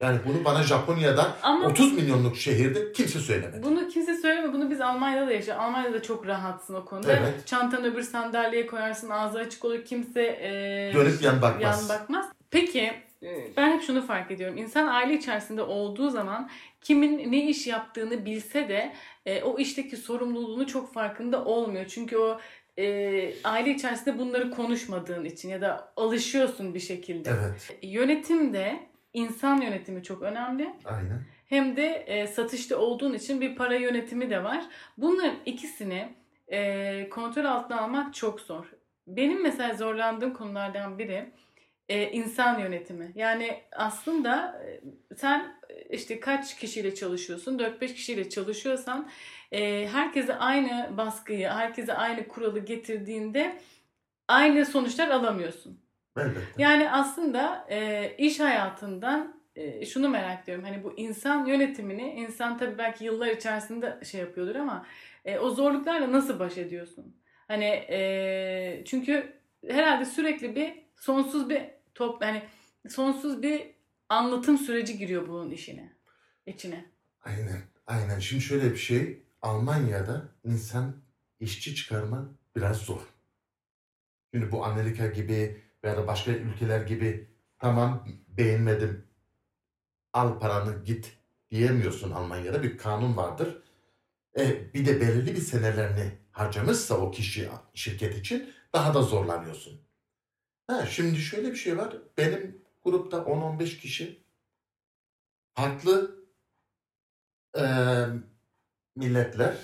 Yani bunu bana Japonya'da Ama 30 milyonluk şehirde kimse söylemedi. bunu kimse söylemiyor. Bunu biz Almanya'da da yaşıyoruz. Almanya'da çok rahatsın o konuda. Evet. Çantanı öbür sandalyeye koyarsın. Ağzı açık olur. Kimse e, Dönüp yan bakmaz. yan bakmaz. Peki ben hep şunu fark ediyorum. İnsan aile içerisinde olduğu zaman kimin ne iş yaptığını bilse de e, o işteki sorumluluğunu çok farkında olmuyor. Çünkü o e, aile içerisinde bunları konuşmadığın için ya da alışıyorsun bir şekilde. Evet. Yönetimde insan yönetimi çok önemli. Aynen. Hem de e, satışta olduğun için bir para yönetimi de var. Bunların ikisini e, kontrol altına almak çok zor. Benim mesela zorlandığım konulardan biri e, insan yönetimi. Yani aslında e, sen e, işte kaç kişiyle çalışıyorsun? 4-5 kişiyle çalışıyorsan e, herkese aynı baskıyı, herkese aynı kuralı getirdiğinde aynı sonuçlar alamıyorsun. Elbette. Yani aslında e, iş hayatından e, şunu merak ediyorum. Hani bu insan yönetimini, insan tabii belki yıllar içerisinde şey yapıyordur ama e, o zorluklarla nasıl baş ediyorsun? Hani e, çünkü herhalde sürekli bir sonsuz bir top, yani sonsuz bir anlatım süreci giriyor bunun işine, içine. Aynen. Aynen. Şimdi şöyle bir şey. Almanya'da insan işçi çıkarma biraz zor. Şimdi bu Amerika gibi veya başka ülkeler gibi tamam beğenmedim al paranı git diyemiyorsun Almanya'da bir kanun vardır. E, bir de belirli bir senelerini harcamışsa o kişi şirket için daha da zorlanıyorsun. Ha, şimdi şöyle bir şey var. Benim grupta 10-15 kişi farklı e, milletler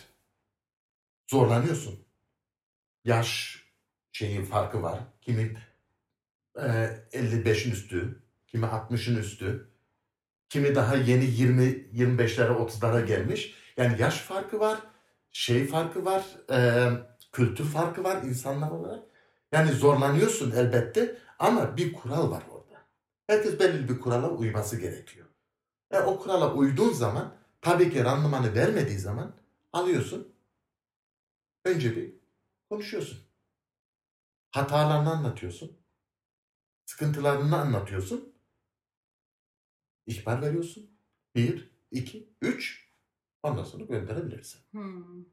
zorlanıyorsun. Yaş şeyin farkı var. Kimi e, 55'in üstü, kimi 60'ın üstü, kimi daha yeni 20 25'lere 30'lara gelmiş. Yani yaş farkı var, şey farkı var, e, kültür farkı var insanlar olarak. Yani zorlanıyorsun elbette ama bir kural var orada. Herkes belirli bir kurala uyması gerekiyor. E, o kurala uyduğun zaman tabii ki randımanı vermediği zaman alıyorsun. Önce bir konuşuyorsun. Hatalarını anlatıyorsun. Sıkıntılarını anlatıyorsun. İhbar veriyorsun. Bir, iki, üç. Ondan sonra gönderebilirsin. Hmm.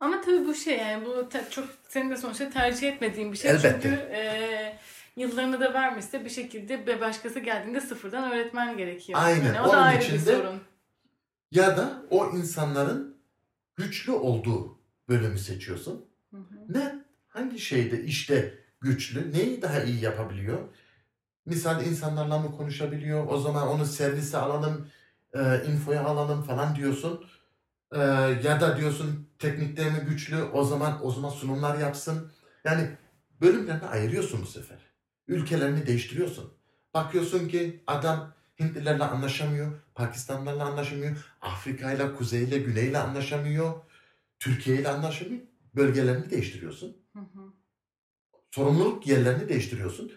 Ama tabii bu şey yani bu çok senin de sonuçta tercih etmediğin bir şey. Elbette. Çünkü e, yıllarını da vermişse bir şekilde bir başkası geldiğinde sıfırdan öğretmen gerekiyor. Aynen. Yani o Onun da ayrı bir sorun. Ya da o insanların güçlü olduğu bölümü seçiyorsun. Hı hı. Ne? Hangi şeyde işte güçlü? Neyi daha iyi yapabiliyor? Misal insanlarla mı konuşabiliyor? O zaman onu servise alalım, e, infoya alalım falan diyorsun. E, ya da diyorsun teknikte mi güçlü? O zaman o zaman sunumlar yapsın. Yani bölümlerini ayırıyorsun bu sefer. Ülkelerini değiştiriyorsun. Bakıyorsun ki adam Hintlilerle anlaşamıyor, Pakistanlılarla anlaşamıyor, Afrika ile Kuzey ile Güney ile anlaşamıyor, Türkiye ile anlaşamıyor. Bölgelerini değiştiriyorsun. Hı hı. Sorumluluk yerlerini değiştiriyorsun.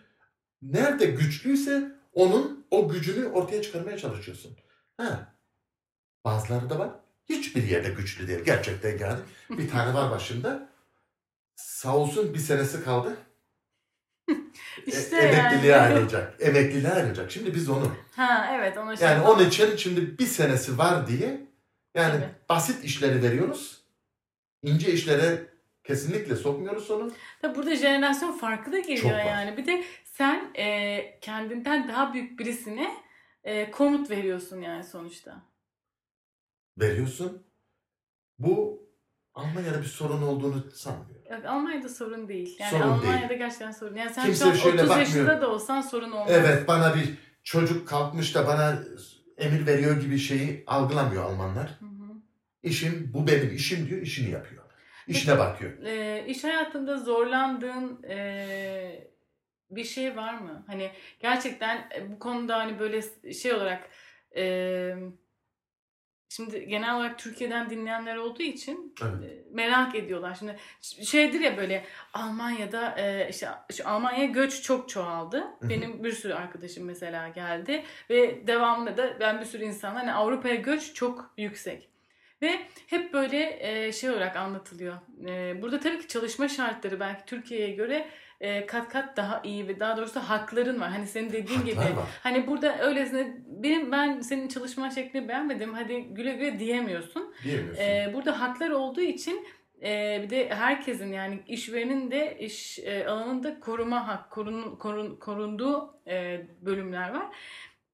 Nerede güçlüyse onun o gücünü ortaya çıkarmaya çalışıyorsun. Ha. Bazıları da var. Hiçbir yerde güçlü değil. Gerçekten yani. Bir tane var başında. Sağ olsun bir senesi kaldı. [laughs] E- İşte emekliliğe yani. ayrılacak. Emekliliğe ayrılacak. Şimdi biz onu. Ha evet ona şey Yani onun için şimdi bir senesi var diye yani Tabii. basit işleri veriyoruz. ince işlere kesinlikle sokmuyoruz sonu. Tabii burada jenerasyon farkı da Çok geliyor var. yani. Bir de sen e, kendinden daha büyük birisine e, komut veriyorsun yani sonuçta. Veriyorsun. Bu Almanya'da bir sorun olduğunu sanmıyorum. Yok, Almanya'da sorun değil. Yani Sorun Almanya'da değil. gerçekten sorun. Yani sen Kimse şu an şöyle 30 bakmıyor. yaşında da olsan sorun olmaz. Evet bana bir çocuk kalkmış da bana emir veriyor gibi şeyi algılamıyor Almanlar. Hı hı. İşim bu benim işim diyor işini yapıyor. İşine bakıyor. E, iş hayatında zorlandığın e, bir şey var mı? Hani gerçekten e, bu konuda hani böyle şey olarak e, şimdi genel olarak Türkiye'den dinleyenler olduğu için Evet. e, merak ediyorlar. Şimdi şeydir ya böyle Almanya'da e, işte şu Almanya'ya göç çok çoğaldı. Benim bir sürü arkadaşım mesela geldi ve devamında da ben bir sürü insan hani Avrupa'ya göç çok yüksek. Ve hep böyle e, şey olarak anlatılıyor. E, burada tabii ki çalışma şartları belki Türkiye'ye göre e, kat kat daha iyi ve daha doğrusu hakların var. Hani senin dediğin gibi var. Hani burada öylesine benim ben senin çalışma şeklini beğenmedim hadi güle güle diyemiyorsun. Diyemiyorsun. Burada haklar olduğu için e, bir de herkesin yani işverenin de iş e, alanında koruma hak korun, korun, korunduğu e, bölümler var.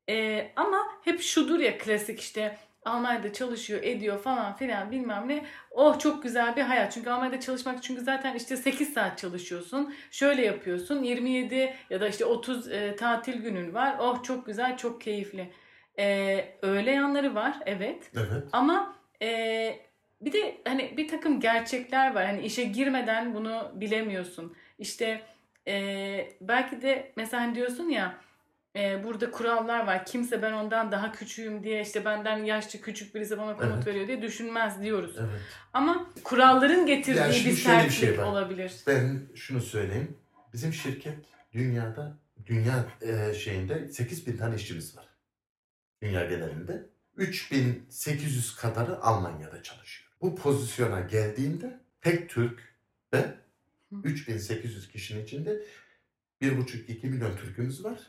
E, ama hep şudur ya klasik işte Almanya'da çalışıyor, ediyor falan filan bilmem ne. Oh çok güzel bir hayat. Çünkü Almanya'da çalışmak çünkü zaten işte 8 saat çalışıyorsun. Şöyle yapıyorsun. 27 ya da işte 30 e, tatil günün var. Oh çok güzel, çok keyifli. E, öyle yanları var evet. evet. Ama e, bir de hani bir takım gerçekler var. Hani işe girmeden bunu bilemiyorsun. İşte e, belki de mesela hani diyorsun ya e, burada kurallar var. Kimse ben ondan daha küçüğüm diye işte benden yaşça küçük birisi bana komut Evet. veriyor diye düşünmez diyoruz. Evet. Ama kuralların getirdiği Yani bir sertlik şey var. olabilir. Ben şunu söyleyeyim. Bizim şirket dünyada dünya e, şeyinde 8000 tane işçimiz var. Dünya genelinde. 3800 kadarı Almanya'da çalışıyor. Bu pozisyona geldiğimde tek Türk ve 3800 kişinin içinde 1,5-2 milyon Türk'ümüz var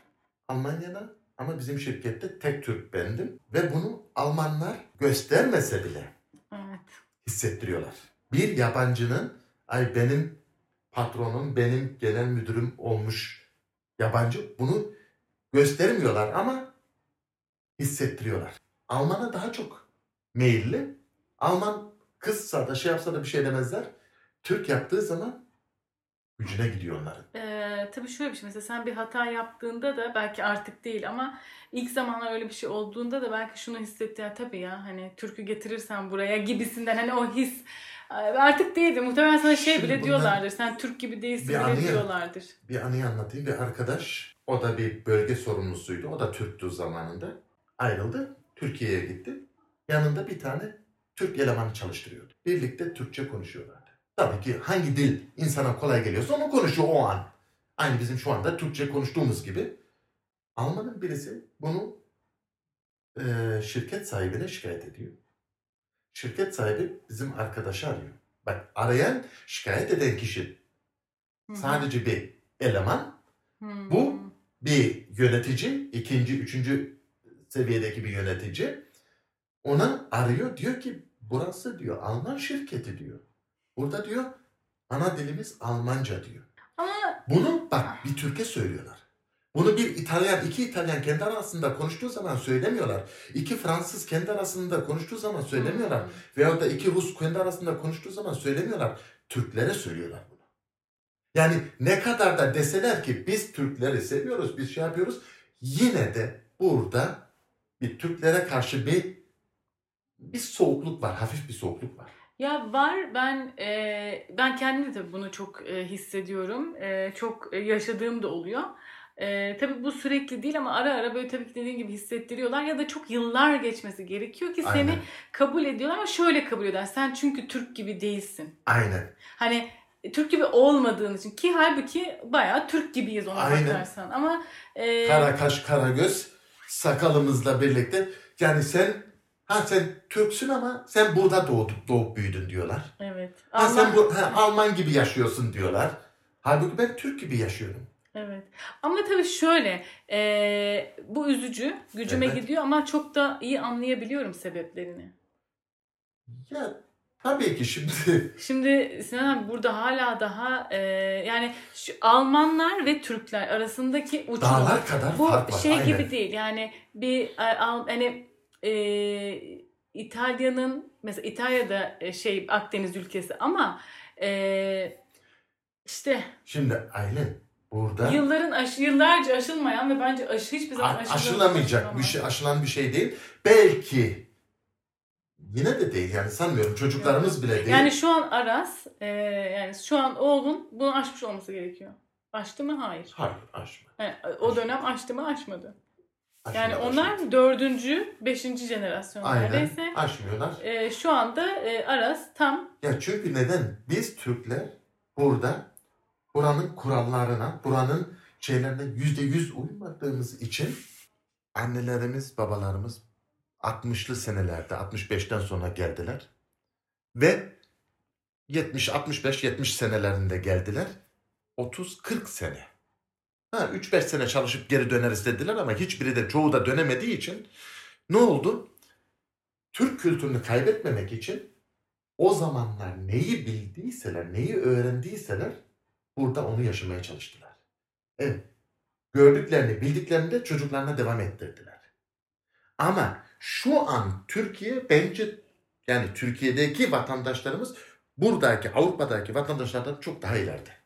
Almanya'da. Ama bizim şirkette tek Türk bendim. Ve bunu Almanlar göstermese bile Evet. hissettiriyorlar. Bir yabancının ay benim patronum, benim genel müdürüm olmuş yabancı bunu göstermiyorlar ama hissettiriyorlar. Alman'a daha çok meyilli. Alman kızsa da şey yapsa da bir şey demezler. Türk yaptığı zaman gücüne gidiyor onların. Ee, tabii şöyle bir şey mesela sen bir hata yaptığında da belki artık değil ama ilk zamanlar öyle bir şey olduğunda da belki şunu hissetti ya tabii ya hani Türk'ü getirirsen buraya gibisinden hani o his Ee, artık değildi muhtemelen sana şey Şimdi bile diyorlardır sen Türk gibi değilsin bile anıyı- diyorlardır. Bir anıyı anlatayım. Bir arkadaş, o da bir bölge sorumlusuydu. O da Türktü zamanında. Ayrıldı. Türkiye'ye gitti. Yanında bir tane Türk elemanı çalıştırıyordu. Birlikte Türkçe konuşuyorlardı. Tabii ki hangi dil insana kolay geliyorsa onu konuşuyor o an. Aynı bizim şu anda Türkçe konuştuğumuz gibi. Almanın birisi bunu eee, şirket sahibine şikayet ediyor. Şirket sahibi bizim arkadaşı arıyor. Bak arayan, şikayet eden kişi Hı hı. sadece bir eleman. Hmm. Bu bir yönetici, ikinci, üçüncü seviyedeki bir yönetici. Ona arıyor diyor ki burası diyor Alman şirketi diyor. Burada diyor ana dilimiz Almanca diyor. Ama Bunu bak bir Türk'e söylüyorlar. Bunu bir İtalyan, iki İtalyan kendi arasında konuştuğu zaman söylemiyorlar. İki Fransız kendi arasında konuştuğu zaman söylemiyorlar. Hmm. Veyahut da iki Rus kendi arasında konuştuğu zaman söylemiyorlar. Türklere söylüyorlar bunu. Yani ne kadar da deseler ki biz Türkleri seviyoruz, biz şey yapıyoruz. Yine de burada bir Türklere karşı bir bir soğukluk var, hafif bir soğukluk var. Ya var ben e, ben kendim de tabii bunu çok e, hissediyorum. E, çok e, yaşadığım da oluyor. E, tabii bu sürekli değil ama ara ara böyle tabii ki dediğin gibi hissettiriyorlar ya da çok yıllar geçmesi gerekiyor ki seni Aynen. kabul ediyorlar ama şöyle kabul eder. Sen çünkü Türk gibi değilsin. Aynen. Hani e, Türk gibi olmadığın için ki halbuki bayağı Türk gibiyiz ona Aynen. bakarsan ama e, Kara kaş, kara göz, sakalımızla birlikte. Yani sen ha sen Türksün ama sen burada doğduk, doğup büyüdün diyorlar. evet. Ha, Allah- sen bu, ha, Alman gibi yaşıyorsun diyorlar. Halbuki ben Türk gibi yaşıyorum. Evet. Ama tabii şöyle, e, bu üzücü, gücüme Evet. gidiyor ama çok da iyi anlayabiliyorum sebeplerini. Ya Tabii ki şimdi [laughs] Şimdi Sinan abi burada hala daha e, yani şu Almanlar ve Türkler arasındaki uçurum. dağlar kadar Bu fark var. şey Aynen. gibi değil yani bir e, al- hani e, İtalya'nın mesela İtalya'da e, şey Akdeniz ülkesi ama e, işte Şimdi Aylin burada yılların aşı, yıllarca aşılmayan ve bence aşı hiçbir zaman a- aşılamayacak aşılamayacak bir şey, aşılan bir şey değil. Belki yine de değil yani sanmıyorum çocuklarımız bile değil. Yani şu an Aras e, yani şu an oğlun bunu aşmış olması gerekiyor. Aştı mı? Hayır. Hayır aşma. Yani o dönem aştı mı? Aşmadı. Aşma, Yani onlar dördüncü, beşinci jenerasyon Aynen neredeyse. aşmıyorlar. E, şu anda e, Aras tam Ya çünkü neden? Biz Türkler burada buranın kurallarına, buranın şeylerine yüzde yüz uymadığımız için annelerimiz, babalarımız 60'lı senelerde, 65'ten sonra geldiler. Ve 70, 65, 70 senelerinde geldiler. 30-40 sene. Ha, 3-5 sene çalışıp geri döneriz dediler ama hiçbiri de çoğu da dönemediği için ne oldu? Türk kültürünü kaybetmemek için o zamanlar neyi bildiyseler, neyi öğrendiyseler burada onu yaşamaya çalıştılar. Evet. Gördüklerini, bildiklerini de çocuklarına devam ettirdiler. Ama şu an Türkiye bence yani Türkiye'deki vatandaşlarımız buradaki Avrupa'daki vatandaşlardan çok daha ileride.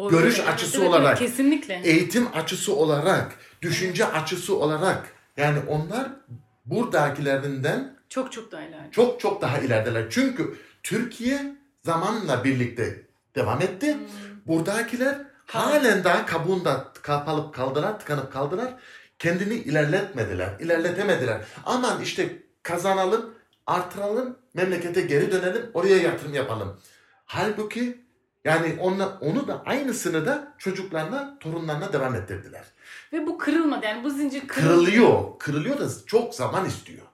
O Görüş açısı olarak- kesinlikle. Eğitim açısı olarak, düşünce açısı olarak yani onlar buradakilerinden çok çok daha ileride. çok çok daha ilerideler. Çünkü Türkiye zamanla birlikte devam etti. Hmm. Buradakiler halen daha kabuğunda kapalıp kaldılar, tıkanıp kaldılar. Kendini ilerletmediler, ilerletemediler. Aman işte kazanalım, artıralım, memlekete geri dönelim, oraya yatırım yapalım. Halbuki yani onla, onu da aynısını da çocuklarına, torunlarına devam ettirdiler. Ve bu kırılmadı yani bu zincir kırıl- Kırılıyor, kırılıyor da çok zaman istiyor.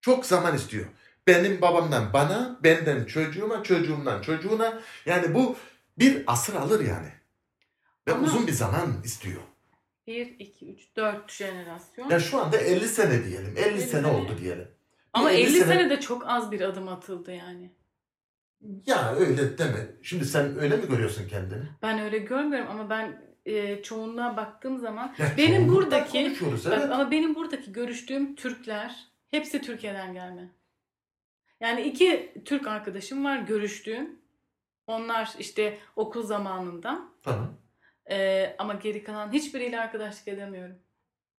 Çok zaman istiyor. Benim babamdan bana, benden çocuğuma, çocuğumdan çocuğuna. Yani bu bir asır alır yani. Ve Ama- uzun bir zaman istiyor. 1, 2, 3, 4 jenerasyon. Ya şu anda 50 sene diyelim. 50, 50 sene, sene. oldu diyelim. Ama 50 senede çok az bir adım atıldı yani. Ya öyle deme. Şimdi sen öyle mi görüyorsun kendini? Ben öyle görmüyorum ama ben e, çoğunluğa baktığım zaman Ya Benim buradaki- konuşuyoruz, Bak, evet. ama benim buradaki görüştüğüm Türkler hepsi Türkiye'den gelme. Yani iki Türk arkadaşım var görüştüğüm. Onlar işte okul zamanından. Tamam. Ee, ama geri kalan hiçbiriyle arkadaşlık edemiyorum.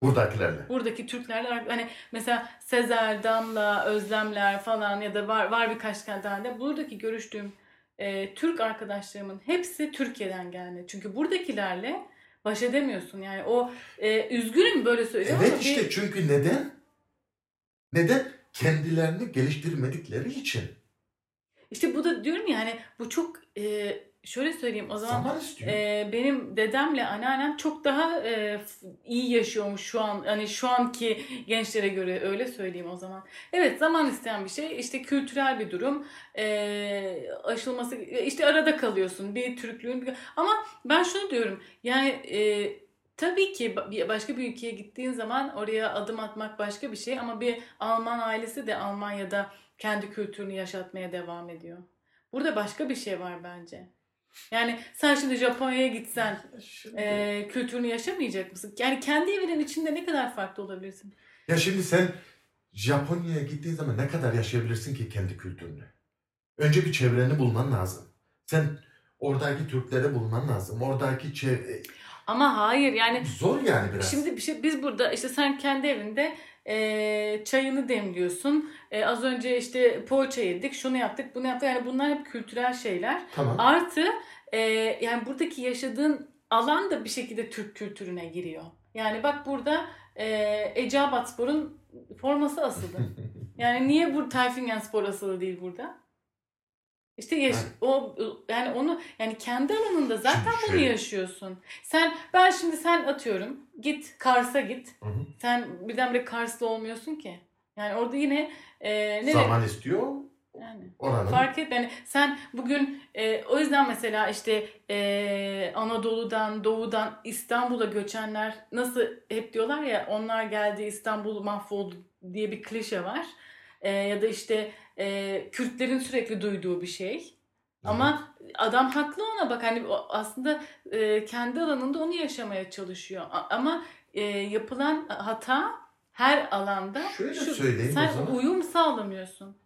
Buradakilerle. Buradaki Türklerle hani mesela Sezer, Damla, Özlemler falan ya da var var birkaç tane de buradaki görüştüğüm e, Türk arkadaşlarımın hepsi Türkiye'den gelme. Çünkü buradakilerle baş edemiyorsun. Yani o e, üzgünüm böyle söyleyeceğim Evet ama bir- işte çünkü neden? Neden? Kendilerini geliştirmedikleri için. İşte bu da diyorum ya hani bu çok e, şöyle söyleyeyim o zaman Zaman istiyor. e, benim dedemle anneannem çok daha e, f- iyi yaşıyormuş şu an hani şu anki gençlere göre öyle söyleyeyim o zaman. Evet zaman isteyen bir şey işte kültürel bir durum e, aşılması işte arada kalıyorsun bir Türklüğün bir- ama ben şunu diyorum yani e, Tabii ki ba- bir- başka bir ülkeye gittiğin zaman oraya adım atmak başka bir şey ama bir Alman ailesi de Almanya'da kendi kültürünü yaşatmaya devam ediyor. Burada başka bir şey var bence. Yani sen şimdi Japonya'ya gitsen Şimdi- e, kültürünü yaşamayacak mısın? Yani kendi evinin içinde ne kadar farklı olabilirsin? Ya şimdi sen Japonya'ya gittiğin zaman ne kadar yaşayabilirsin ki kendi kültürünü? Önce bir çevreni bulman lazım. Sen oradaki Türkleri bulman lazım. Oradaki çevre... Ama hayır yani Zor yani biraz. Şimdi bir şey, biz burada işte sen kendi evinde e, çayını demliyorsun. E, az önce işte poğaça yedik, şunu yaptık, bunu yaptık. Yani bunlar hep kültürel şeyler. Tamam. Artı e, yani buradaki yaşadığın alan da bir şekilde Türk kültürüne giriyor. Yani bak burada e, Eceabatspor'un forması asılı. [laughs] Yani niye bu Tayfingen Spor asılı değil burada? İşte yaş- Evet. o yani onu yani kendi alanında zaten Şimdi bunu şöyle- yaşıyorsun. Sen ben şimdi sen atıyorum git Kars'a git. Hı hı. Sen birdenbire Karslı olmuyorsun ki. Yani orada yine e, ne Zaman istiyor. yani Oranın. fark et yani sen bugün e, o yüzden mesela işte e, Anadolu'dan Doğu'dan İstanbul'a göçenler nasıl hep diyorlar ya onlar geldi İstanbul mahvoldu diye bir klişe var. E, ya da işte e, Kürtlerin sürekli duyduğu bir şey. Ama adam haklı ona bak hani o aslında e, kendi alanında onu yaşamaya çalışıyor. A- ama e, yapılan hata her alanda Şöyle söyleyeyim o sen zaman. uyum sağlamıyorsun.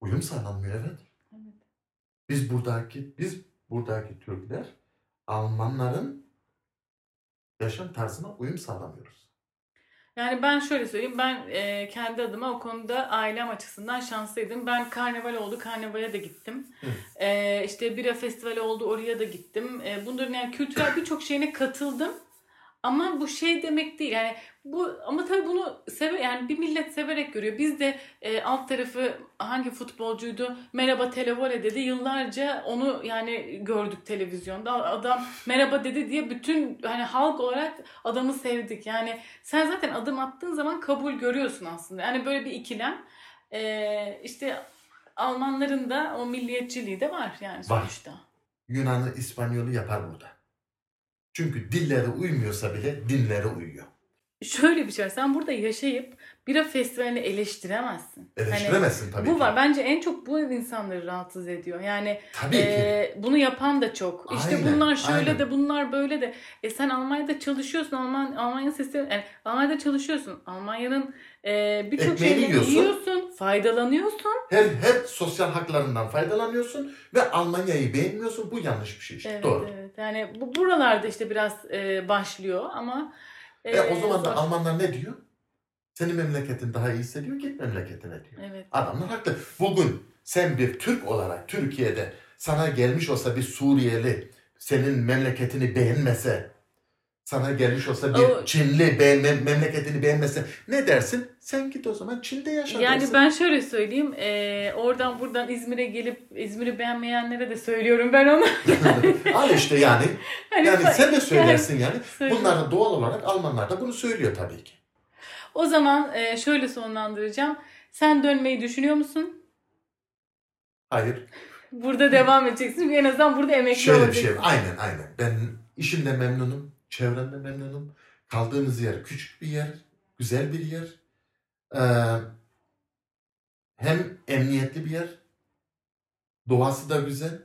Uyum sağlanmıyor evet. Evet. Biz buradaki biz buradaki Türkler Almanların yaşam tarzına uyum sağlamıyoruz. Yani ben şöyle söyleyeyim ben e, kendi adıma o konuda ailem açısından şanslıydım. Ben karnaval oldu karnavale de gittim. E, işte bira festivali oldu oraya da gittim. E, bunların yani kültürel birçok şeyine katıldım. Ama bu şey demek değil yani bu ama tabii bunu seve yani bir millet severek görüyor. Biz de e, alt tarafı hangi futbolcuydu merhaba televole dedi yıllarca onu yani gördük televizyonda adam merhaba dedi diye bütün hani halk olarak adamı sevdik. Yani sen zaten adım attığın zaman kabul görüyorsun aslında. Yani böyle bir ikilem e, işte Almanların da o milliyetçiliği de var yani Var. sonuçta. Yunan'ı, İspanyol'u yapar burada. Çünkü dilleri uymuyorsa bile dinleri uyuyor. Şöyle bir şey var. Sen burada yaşayıp bira festivalini eleştiremezsin. Hani Eleştiremezsin tabii bu ki. var. Bence en çok bu insanları rahatsız ediyor. Yani Tabii ki. e, bunu yapan da çok. İşte Aynen, bunlar şöyle aynen. de bunlar böyle de. E sen Almanya'da çalışıyorsun. Alman Almanya sesi yani Almanya'da çalışıyorsun. Almanya'nın e, birçok Ekmeğini şeyini yiyorsun. yiyorsun, faydalanıyorsun. Her, hep sosyal haklarından faydalanıyorsun ve Almanya'yı beğenmiyorsun. Bu yanlış bir şey işte. Evet, Doğru. evet. Yani bu buralarda işte biraz e, başlıyor ama E, o zaman da Almanlar ne diyor? Senin memleketin daha iyi hissediyor git memleketine diyor. Evet. Adamlar haklı. Bugün sen bir Türk olarak Türkiye'de sana gelmiş olsa bir Suriyeli senin memleketini beğenmese, sana gelmiş olsa bir O- Çinli beğen, mem- memleketini beğenmese ne dersin? Sen git o zaman Çin'de yaşa Yani dersin. ben şöyle söyleyeyim, eee, oradan buradan İzmir'e gelip İzmir'i beğenmeyenlere de söylüyorum ben onu. [laughs] Al işte yani. [laughs] Hani Yani sen de söylersin yani. söylüyorum. Bunlar da doğal olarak Almanlar da bunu söylüyor tabii ki. O zaman eee, şöyle sonlandıracağım. Sen dönmeyi düşünüyor musun? Hayır. Burada devam edeceksin. En azından burada emekli Şöyle bir olacaksın. şey. Aynen aynen. Ben işimde memnunum. Çevremde memnunum. Kaldığımız yer küçük bir yer. Güzel bir yer. Ee, hem emniyetli bir yer. Doğası da güzel.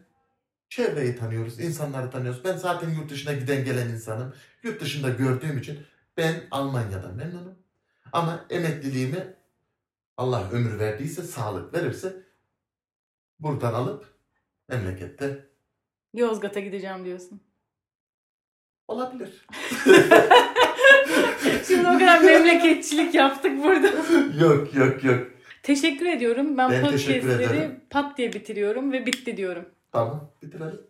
Çevreyi tanıyoruz. insanları tanıyoruz. Ben zaten yurt dışına giden gelen insanım. Yurt dışında gördüğüm için ben Almanya'da memnunum. Ama emekliliğimi Allah ömür verdiyse, sağlık verirse buradan alıp memlekette Yozgat'a gideceğim diyorsun. Olabilir. [laughs] Şimdi o kadar memleketçilik yaptık burada. yok yok yok. Teşekkür ediyorum. Ben, Ben podcastleri pat diye bitiriyorum ve bitti diyorum. Tamam bitirelim.